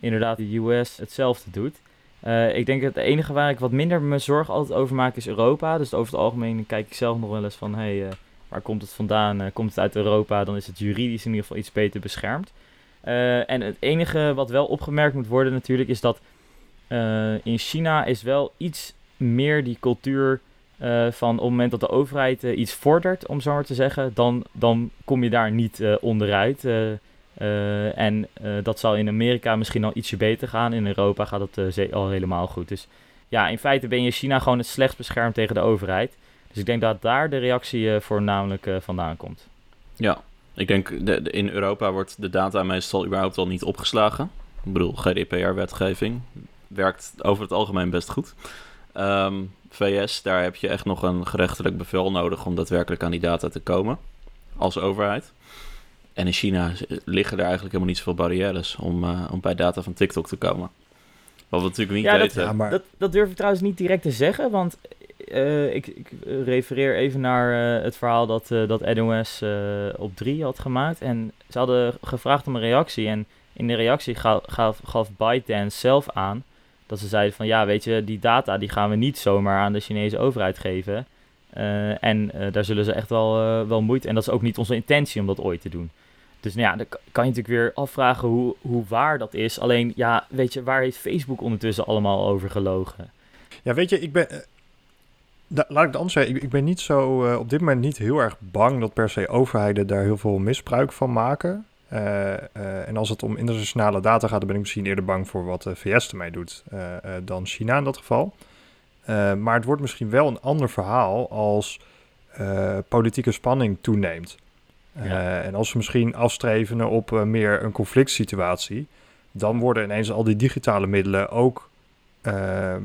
inderdaad de US hetzelfde doet. Eh, ik denk dat het enige waar ik wat minder me zorgen altijd over maak is Europa. Dus over het algemeen kijk ik zelf nog wel eens van, hey, eh, waar komt het vandaan? Eh, komt het uit Europa? Dan is het juridisch in ieder geval iets beter beschermd. Eh, en het enige wat wel opgemerkt moet worden natuurlijk is dat eh, in China is wel iets meer die cultuur eh, van op het moment dat de overheid iets vordert, om zo maar te zeggen, dan, dan kom je daar niet onderuit. En dat zal in Amerika misschien al ietsje beter gaan. In Europa gaat ze- al helemaal goed. Dus ja, in feite ben je in China gewoon het slechtst beschermd tegen de overheid. Dus ik denk dat daar de reactie eh, voornamelijk eh, vandaan komt. Ja, ik denk de, de- in Europa wordt de data meestal überhaupt al niet opgeslagen. Ik bedoel, GDPR-wetgeving werkt over het algemeen best goed. Ehm, VS, daar heb je echt nog een gerechtelijk bevel nodig om daadwerkelijk aan die data te komen als overheid. En in China liggen er eigenlijk helemaal niet zoveel barrières om, eh, om bij data van TikTok te komen. Wat we natuurlijk niet Ja, dat- weten. Ja, maar... Dat, dat durf ik trouwens niet direct te zeggen, want eh, ik, ik refereer even naar eh, het verhaal dat, eh dat NOS eh, op 3 had gemaakt. En ze hadden gevraagd om een reactie. En in de reactie ga- gaf, gaf ByteDance zelf aan dat ze zeiden van ja, weet je, die data die gaan we niet zomaar aan de Chinese overheid geven. Eh, en eh, daar zullen ze echt wel, eh, wel moeite. En dat is ook niet onze intentie om dat ooit te doen. Dus nou ja, dan kan je natuurlijk weer afvragen hoe, hoe waar dat is. Alleen, ja, weet je, waar heeft Facebook ondertussen allemaal over gelogen? Ja, weet je, ik ben. Da- laat ik het anders zeggen. Ik, ik ben niet zo. eh, op dit moment niet heel erg bang dat per se overheden daar heel veel misbruik van maken. Eh, eh, en als het om internationale data gaat, dan ben ik misschien eerder bang voor wat de VS ermee doet dan China in dat geval. Maar het wordt misschien wel een ander verhaal als politieke spanning toeneemt. Ja. En als we misschien afstreven op meer een conflict situatie, dan worden ineens al die digitale middelen ook ehm,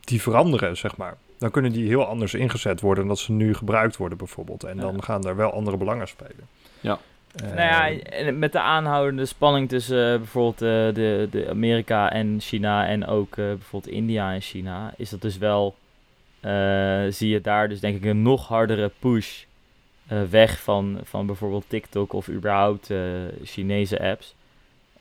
die veranderen, zeg maar. Dan kunnen die heel anders ingezet worden dan dat ze nu gebruikt worden, bijvoorbeeld. En Ja. dan gaan er wel andere belangen spelen. Ja. Eh, nou ja, en met de aanhoudende spanning tussen eh, bijvoorbeeld eh, de, de Amerika en China en ook eh, bijvoorbeeld India en China, is dat dus wel, eh, zie je daar dus denk ik een nog hardere push eh, weg van, van bijvoorbeeld TikTok of überhaupt eh, Chinese apps.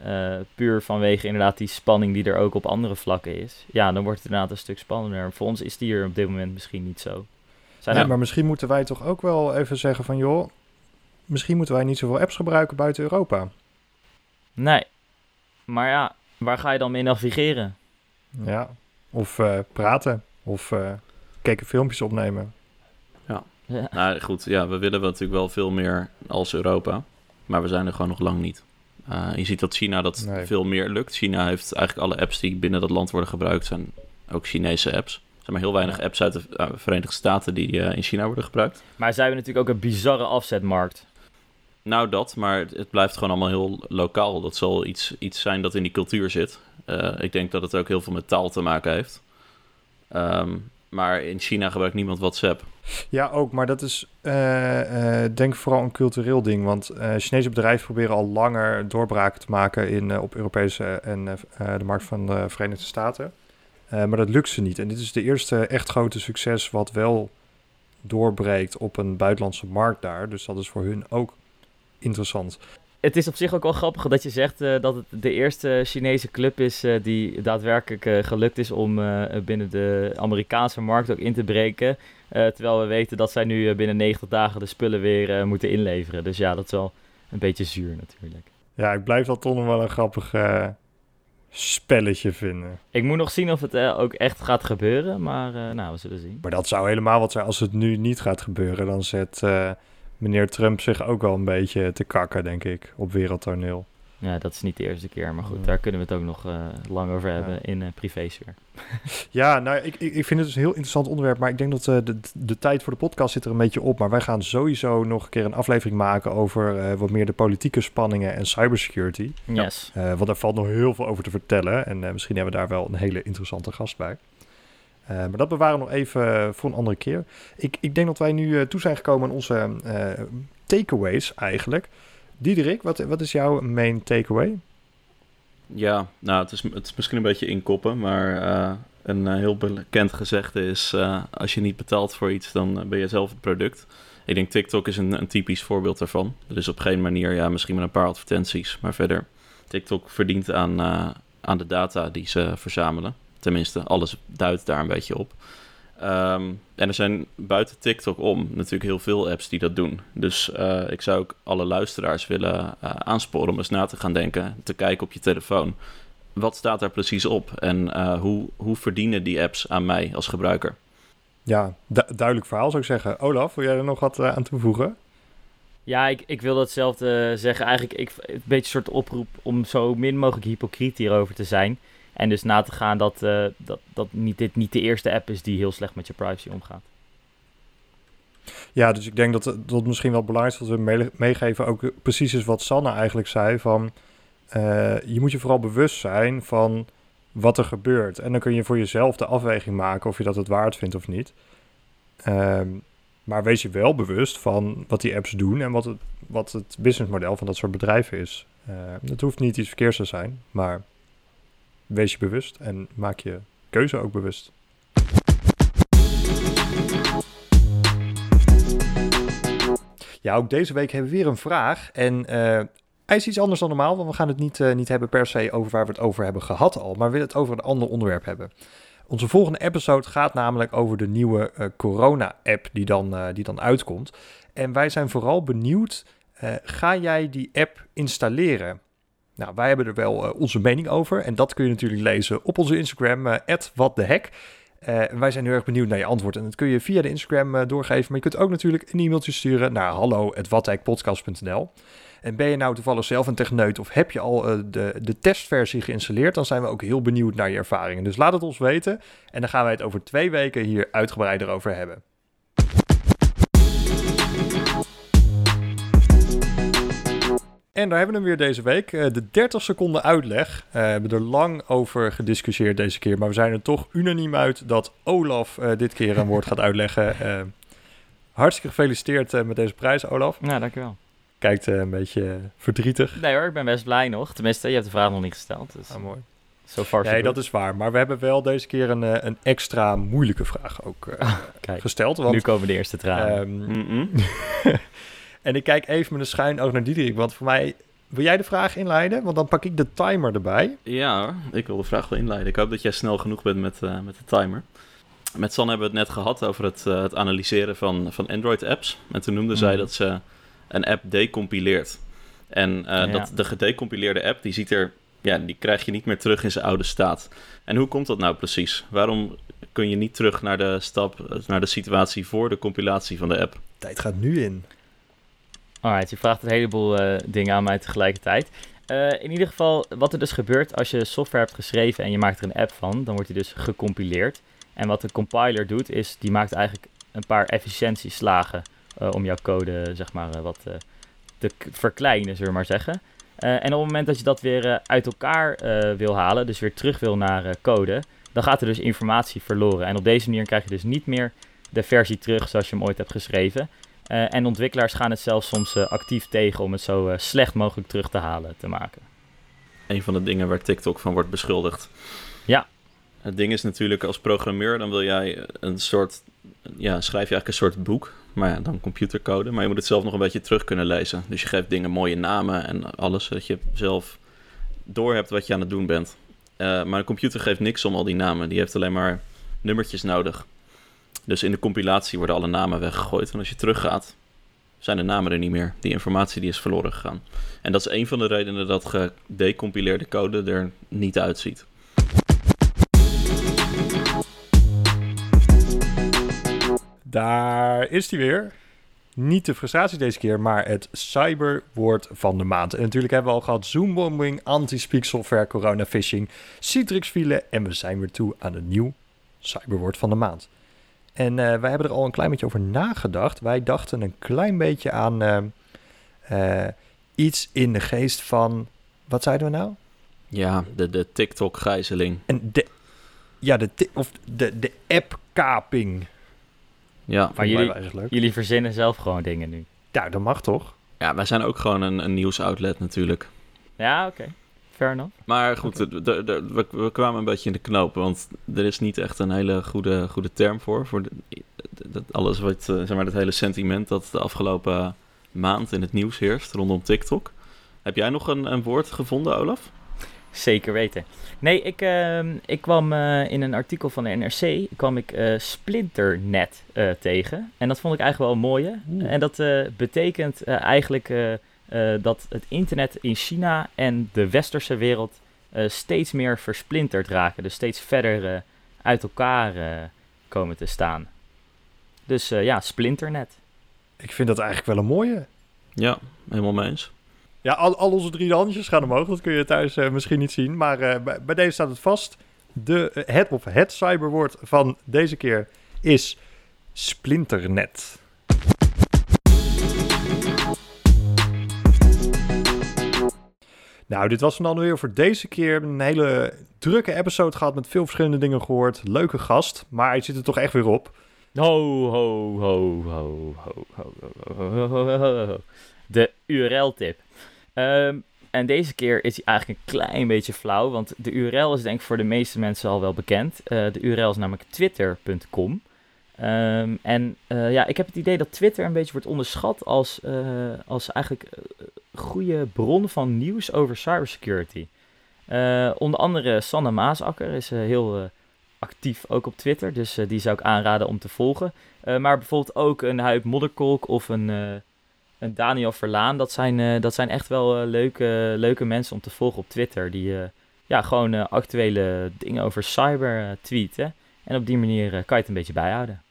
Eh, puur vanwege inderdaad die spanning die er ook op andere vlakken is. Ja, dan wordt het inderdaad een stuk spannender. Voor ons is die er op dit moment misschien niet zo. Zijn Nee, er- maar misschien moeten wij toch ook wel even zeggen van... joh, misschien moeten wij niet zoveel apps gebruiken buiten Europa. Nee. Maar ja, waar ga je dan mee navigeren? Ja. Of eh, praten. Of eh kijken filmpjes opnemen. Ja. Nou goed, ja, we willen natuurlijk wel veel meer als Europa. Maar we zijn er gewoon nog lang niet. Uh, je ziet dat China dat Nee. veel meer lukt. China heeft eigenlijk alle apps die binnen dat land worden gebruikt, zijn ook Chinese apps. Er zijn maar heel weinig Ja. apps uit de uh, Verenigde Staten die uh, in China worden gebruikt. Maar zij hebben natuurlijk ook een bizarre afzetmarkt. Nou, dat, maar het, blijft gewoon allemaal heel lokaal. Dat zal iets, iets zijn dat in die cultuur zit. Uh, ik denk dat het ook heel veel met taal te maken heeft. Um, maar in China gebruikt niemand WhatsApp. Ja, ook. Maar dat is uh, uh, denk vooral een cultureel ding. Want uh, Chinese bedrijven proberen al langer doorbraken te maken in, op Europese en de markt van de Verenigde Staten. maar dat lukt ze niet. En dit is de eerste echt grote succes wat wel doorbreekt op een buitenlandse markt daar. Dus dat is voor hun ook interessant. Het is op zich ook wel grappig dat je zegt uh, dat het de eerste Chinese club is uh, die daadwerkelijk uh, gelukt is om binnen de Amerikaanse markt ook in te breken. terwijl we weten dat zij nu binnen 90 dagen de spullen weer moeten inleveren. Dus ja, dat is wel een beetje zuur natuurlijk. Ja, ik blijf dat toch nog wel een grappig spelletje vinden. Ik moet nog zien of het ook echt gaat gebeuren, maar nou, we zullen zien. Maar dat zou helemaal wat zijn als het nu niet gaat gebeuren. Dan zet meneer Trump zich ook wel een beetje te kakken, denk ik, op wereldtoneel. Ja, dat is niet de eerste keer, maar goed, ja. daar kunnen we het ook nog uh, lang over hebben ja. in uh, privésfeer. Ja, nou, ik, ik, ik vind het dus een heel interessant onderwerp, maar ik denk dat uh, de, de tijd voor de podcast zit er een beetje op. Maar wij gaan sowieso nog een keer een aflevering maken over wat meer de politieke spanningen en cybersecurity. Yes. want daar valt nog heel veel over te vertellen en misschien hebben we daar wel een hele interessante gast bij. Uh, maar dat bewaren we nog even voor een andere keer. Ik, ik denk dat wij nu uh, toe zijn gekomen aan onze uh, takeaways eigenlijk. Diederik, wat, wat is jouw main takeaway? Ja, nou, het is, het is misschien een beetje inkoppen, maar een heel bekend gezegde is: als je niet betaalt voor iets, dan ben je zelf het product. Ik denk TikTok is een, een typisch voorbeeld daarvan. Er is op geen manier, ja, misschien met een paar advertenties, maar verder. TikTok verdient aan, aan de data die ze verzamelen. Tenminste, alles duidt daar een beetje op. Um, en er zijn buiten TikTok om natuurlijk heel veel apps die dat doen. Dus uh, ik zou ook alle luisteraars willen uh, aansporen om eens na te gaan denken, te kijken op je telefoon. Wat staat daar precies op en uh, hoe, hoe verdienen die apps aan mij als gebruiker? Ja, du duidelijk verhaal zou ik zeggen. Olaf, wil jij er nog wat aan toevoegen? Ja, ik, ik wil hetzelfde zeggen. Eigenlijk ik, een beetje een soort oproep om zo min mogelijk hypocriet hierover te zijn. En dus na te gaan dat, uh, dat, dat niet, dit niet de eerste app is die heel slecht met je privacy omgaat. Ja, dus ik denk dat het misschien wel belangrijk is dat we meegeven ook precies is wat Sanne eigenlijk zei. Van, je moet je vooral bewust zijn van wat er gebeurt. En dan kun je voor jezelf de afweging maken of je dat het waard vindt of niet. Um, maar wees je wel bewust van wat die apps doen en wat het, wat het businessmodel van dat soort bedrijven is. Uh, dat hoeft niet iets verkeers te zijn, maar wees je bewust en maak je keuze ook bewust. Ja, ook deze week hebben we weer een vraag. En uh, hij is iets anders dan normaal, want we gaan het niet, uh, niet hebben per se over waar we het over hebben gehad al, maar we willen het over een ander onderwerp hebben. Onze volgende episode gaat namelijk over de nieuwe uh, corona-app die, dan die dan uitkomt. En wij zijn vooral benieuwd, ga jij die app installeren? Nou, wij hebben er wel uh, onze mening over. En dat kun je natuurlijk lezen op onze Instagram, uh, wij zijn heel erg benieuwd naar je antwoord. En dat kun je via de Instagram doorgeven. Maar je kunt ook natuurlijk een e-mailtje sturen naar hallo.wathekpodcast.nl. En ben je nou toevallig zelf een techneut of heb je al de, de testversie geïnstalleerd, dan zijn we ook heel benieuwd naar je ervaringen. Dus laat het ons weten. En dan gaan wij het over twee weken hier uitgebreider over hebben. En daar hebben we hem weer deze week. Uh, de 30 seconden uitleg. Uh, we hebben er lang over gediscussieerd deze keer. Maar we zijn er toch unaniem uit dat Olaf uh, dit keer een woord gaat uitleggen. hartstikke gefeliciteerd met deze prijs, Olaf. Ja, dankjewel. Kijkt een beetje verdrietig. Nee hoor, ik ben best blij nog. Tenminste, je hebt de vraag nog niet gesteld. Dus... Ah, mooi. So far, nee, dat is waar. Maar we hebben wel deze keer een, een extra moeilijke vraag ook Kijk, gesteld. Want, nu komen de eerste tranen. Um, Mm -mm. En ik kijk even met een schuin oog naar Diederik, want voor mij... Wil jij de vraag inleiden? Want dan pak ik de timer erbij. Ja hoor, ik wil de vraag wel inleiden. Ik hoop dat jij snel genoeg bent met, uh, met de timer. Met San hebben we het net gehad over het, uh, het analyseren van, van Android-apps. En toen noemde mm. zij dat ze een app decompileert. En uh, ja. dat de gedecompileerde app, die ziet er ja, die krijg je niet meer terug in zijn oude staat. En hoe komt dat nou precies? Waarom kun je niet terug naar de stap, naar de situatie voor de compilatie van de app? Tijd gaat nu in. Alright, je vraagt een heleboel uh, dingen aan mij tegelijkertijd. Uh, in ieder geval, wat er dus gebeurt als je software hebt geschreven en je maakt er een app van, dan wordt die dus gecompileerd. En wat de compiler doet, is die maakt eigenlijk een paar efficiëntieslagen uh, om jouw code, zeg maar, wat te verkleinen, zullen we maar zeggen. en op het moment dat je dat weer uit elkaar wil halen, dus weer terug wil naar code, dan gaat er dus informatie verloren. En op deze manier krijg je dus niet meer de versie terug zoals je hem ooit hebt geschreven. Uh, en ontwikkelaars gaan het zelfs soms uh, actief tegen om het zo uh, slecht mogelijk terug te halen te maken. Een van de dingen waar TikTok van wordt beschuldigd. Ja. Het ding is natuurlijk, als programmeur, dan wil jij een soort. Ja, schrijf je eigenlijk een soort boek. Maar ja, dan computercode. Maar je moet het zelf nog een beetje terug kunnen lezen. Dus je geeft dingen mooie namen en alles, zodat je zelf door hebt wat je aan het doen bent. maar een computer geeft niks om al die namen. Die heeft alleen maar nummertjes nodig. Dus in de compilatie worden alle namen weggegooid. En als je teruggaat, zijn de namen er niet meer. Die informatie die is verloren gegaan. En dat is een van de redenen dat gedecompileerde code er niet uitziet. Daar is hij weer. Niet de frustratie deze keer, maar het cyberwoord van de maand. En natuurlijk hebben we al gehad zoombombing, anti-speak software, corona phishing, citrix en we zijn weer toe aan een nieuw cyberwoord van de maand. En uh, wij hebben er al een klein beetje over nagedacht. Wij dachten een klein beetje aan uh, uh, iets in de geest van. Wat zeiden we nou? Ja, de, de TikTok-gijzeling. En de, ja, de, of de, de app-kaping. Ja, maar jullie, jullie verzinnen zelf gewoon dingen nu. Ja, dat mag toch? Ja, wij zijn ook gewoon een, een nieuwsoutlet natuurlijk. Ja, oké. Okay. Fair enough. Maar goed, we, we, kwamen een beetje in de knoop, want er is niet echt een hele goede, goede term voor. Voor alles wat, zeg maar, het hele sentiment dat de afgelopen maand in het nieuws heerst rondom TikTok. Heb jij nog een, een woord gevonden, Olaf? Zeker weten. Nee, ik, uh, ik kwam uh, in een artikel van de NRC kwam ik uh, splinternet tegen. En dat vond ik eigenlijk wel een mooie. En dat betekent eigenlijk dat het internet in China en de westerse wereld steeds meer versplinterd raken. Dus steeds verder uit elkaar komen te staan. Dus ja, splinternet. Ik vind dat eigenlijk wel een mooie. Ja, helemaal mee eens. Ja, al, al, onze drie handjes gaan omhoog. Dat kun je thuis uh, misschien niet zien. Maar uh, bij, bij, deze staat het vast. De, het, of het cyberwoord van deze keer is splinternet. Nou, dit was dan weer voor deze keer. Een hele drukke episode gehad met veel verschillende dingen gehoord. Leuke gast, maar hij zit er toch echt weer op. Ho, ho, ho, ho, ho, ho, ho, ho, ho. De URL-tip. Um, en deze keer is hij eigenlijk een klein beetje flauw, want de URL is denk ik voor de meeste mensen al wel bekend. Uh, de URL is namelijk twitter.com. Ehm, en uh, ja, ik heb het idee dat Twitter een beetje wordt onderschat als, uh, als eigenlijk goede bron van nieuws over cybersecurity. onder andere Sanne Maasakker is heel actief ook op Twitter, dus die zou ik aanraden om te volgen. maar bijvoorbeeld ook een Huip Modderkolk of een en Daniel Verlaan, dat zijn, dat zijn echt wel leuke, leuke mensen om te volgen op Twitter. Die ja, gewoon actuele dingen over cyber tweeten. En op die manier kan je het een beetje bijhouden.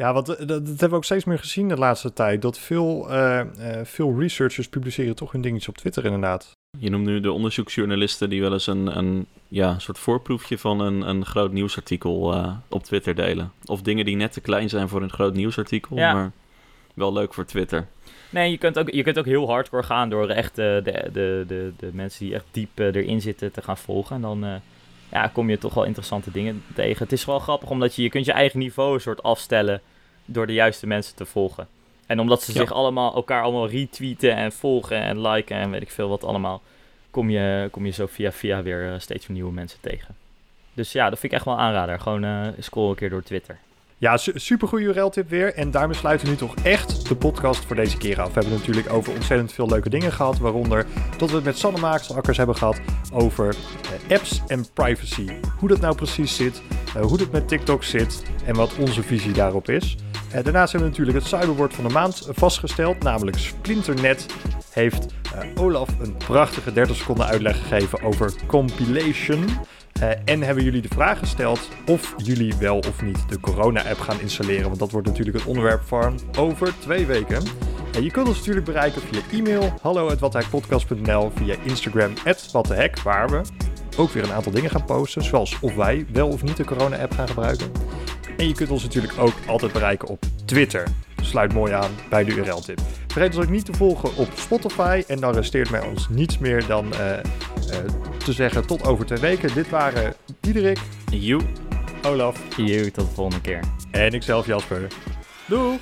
Ja, want dat, dat, hebben we ook steeds meer gezien de laatste tijd. Dat veel, veel researchers publiceren toch hun dingetjes op Twitter inderdaad. Je noemt nu de onderzoeksjournalisten die wel eens een, een ja, soort voorproefje van een, een groot nieuwsartikel op Twitter delen. Of dingen die net te klein zijn voor een groot nieuwsartikel. Ja. Maar wel leuk voor Twitter. Nee, je kunt ook, je kunt ook heel hardcore gaan door echt uh, de, de, de, de mensen die echt diep uh, erin zitten te gaan volgen. En dan uh, ja, kom je toch wel interessante dingen tegen. Het is wel grappig omdat je, je kunt je eigen niveau een soort afstellen door de juiste mensen te volgen. En omdat ze zich allemaal, elkaar allemaal retweeten en volgen en liken en weet ik veel wat allemaal, kom je, kom je zo via via weer steeds meer nieuwe mensen tegen. Dus ja, dat vind ik echt wel aanrader. Gewoon scroll een keer door Twitter. Ja, super goede URL-tip weer. En daarmee sluiten we nu toch echt de podcast voor deze keer af. We hebben natuurlijk over ontzettend veel leuke dingen gehad. Waaronder dat we het met Sanne Maaksakkers hebben gehad over eh, apps en privacy. Hoe dat nou precies zit, uh, hoe dat met TikTok zit en wat onze visie daarop is. Uh, daarnaast hebben we natuurlijk het cyberwoord van de maand vastgesteld, namelijk Splinternet. heeft uh, Olaf een prachtige 30 seconden uitleg gegeven over compilation. Uh, en hebben jullie de vraag gesteld of jullie wel of niet de corona-app gaan installeren. Want dat wordt natuurlijk het onderwerp van over twee weken. En je kunt ons natuurlijk bereiken via e-mail, hallo.wathekpodcast.nl, via Instagram, wathehek, waar we ook weer een aantal dingen gaan posten. Zoals of wij wel of niet de corona-app gaan gebruiken. En je kunt ons natuurlijk ook altijd bereiken op Twitter. Sluit mooi aan bij de URL-tip. Vergeet ons ook niet te volgen op Spotify. En dan resteert mij ons niets meer dan uh, uh, te zeggen tot over twee weken. Dit waren Diederik, You, Olaf, You, tot de volgende keer. En ikzelf Jasper. Doeg!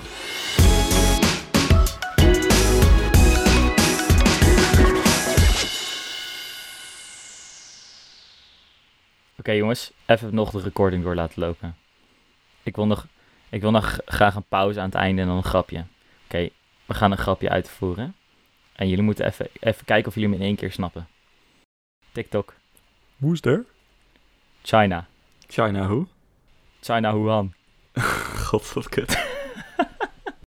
Oké okay, jongens, even nog de recording door laten lopen. Ik wil nog, ik wil nog graag een pauze aan het einde en dan een grapje. Oké, okay, we gaan een grapje uitvoeren. En jullie moeten even, even kijken of jullie hem in één keer snappen. TikTok. Woester? China. China hoe? China Wuhan. God, wat kut.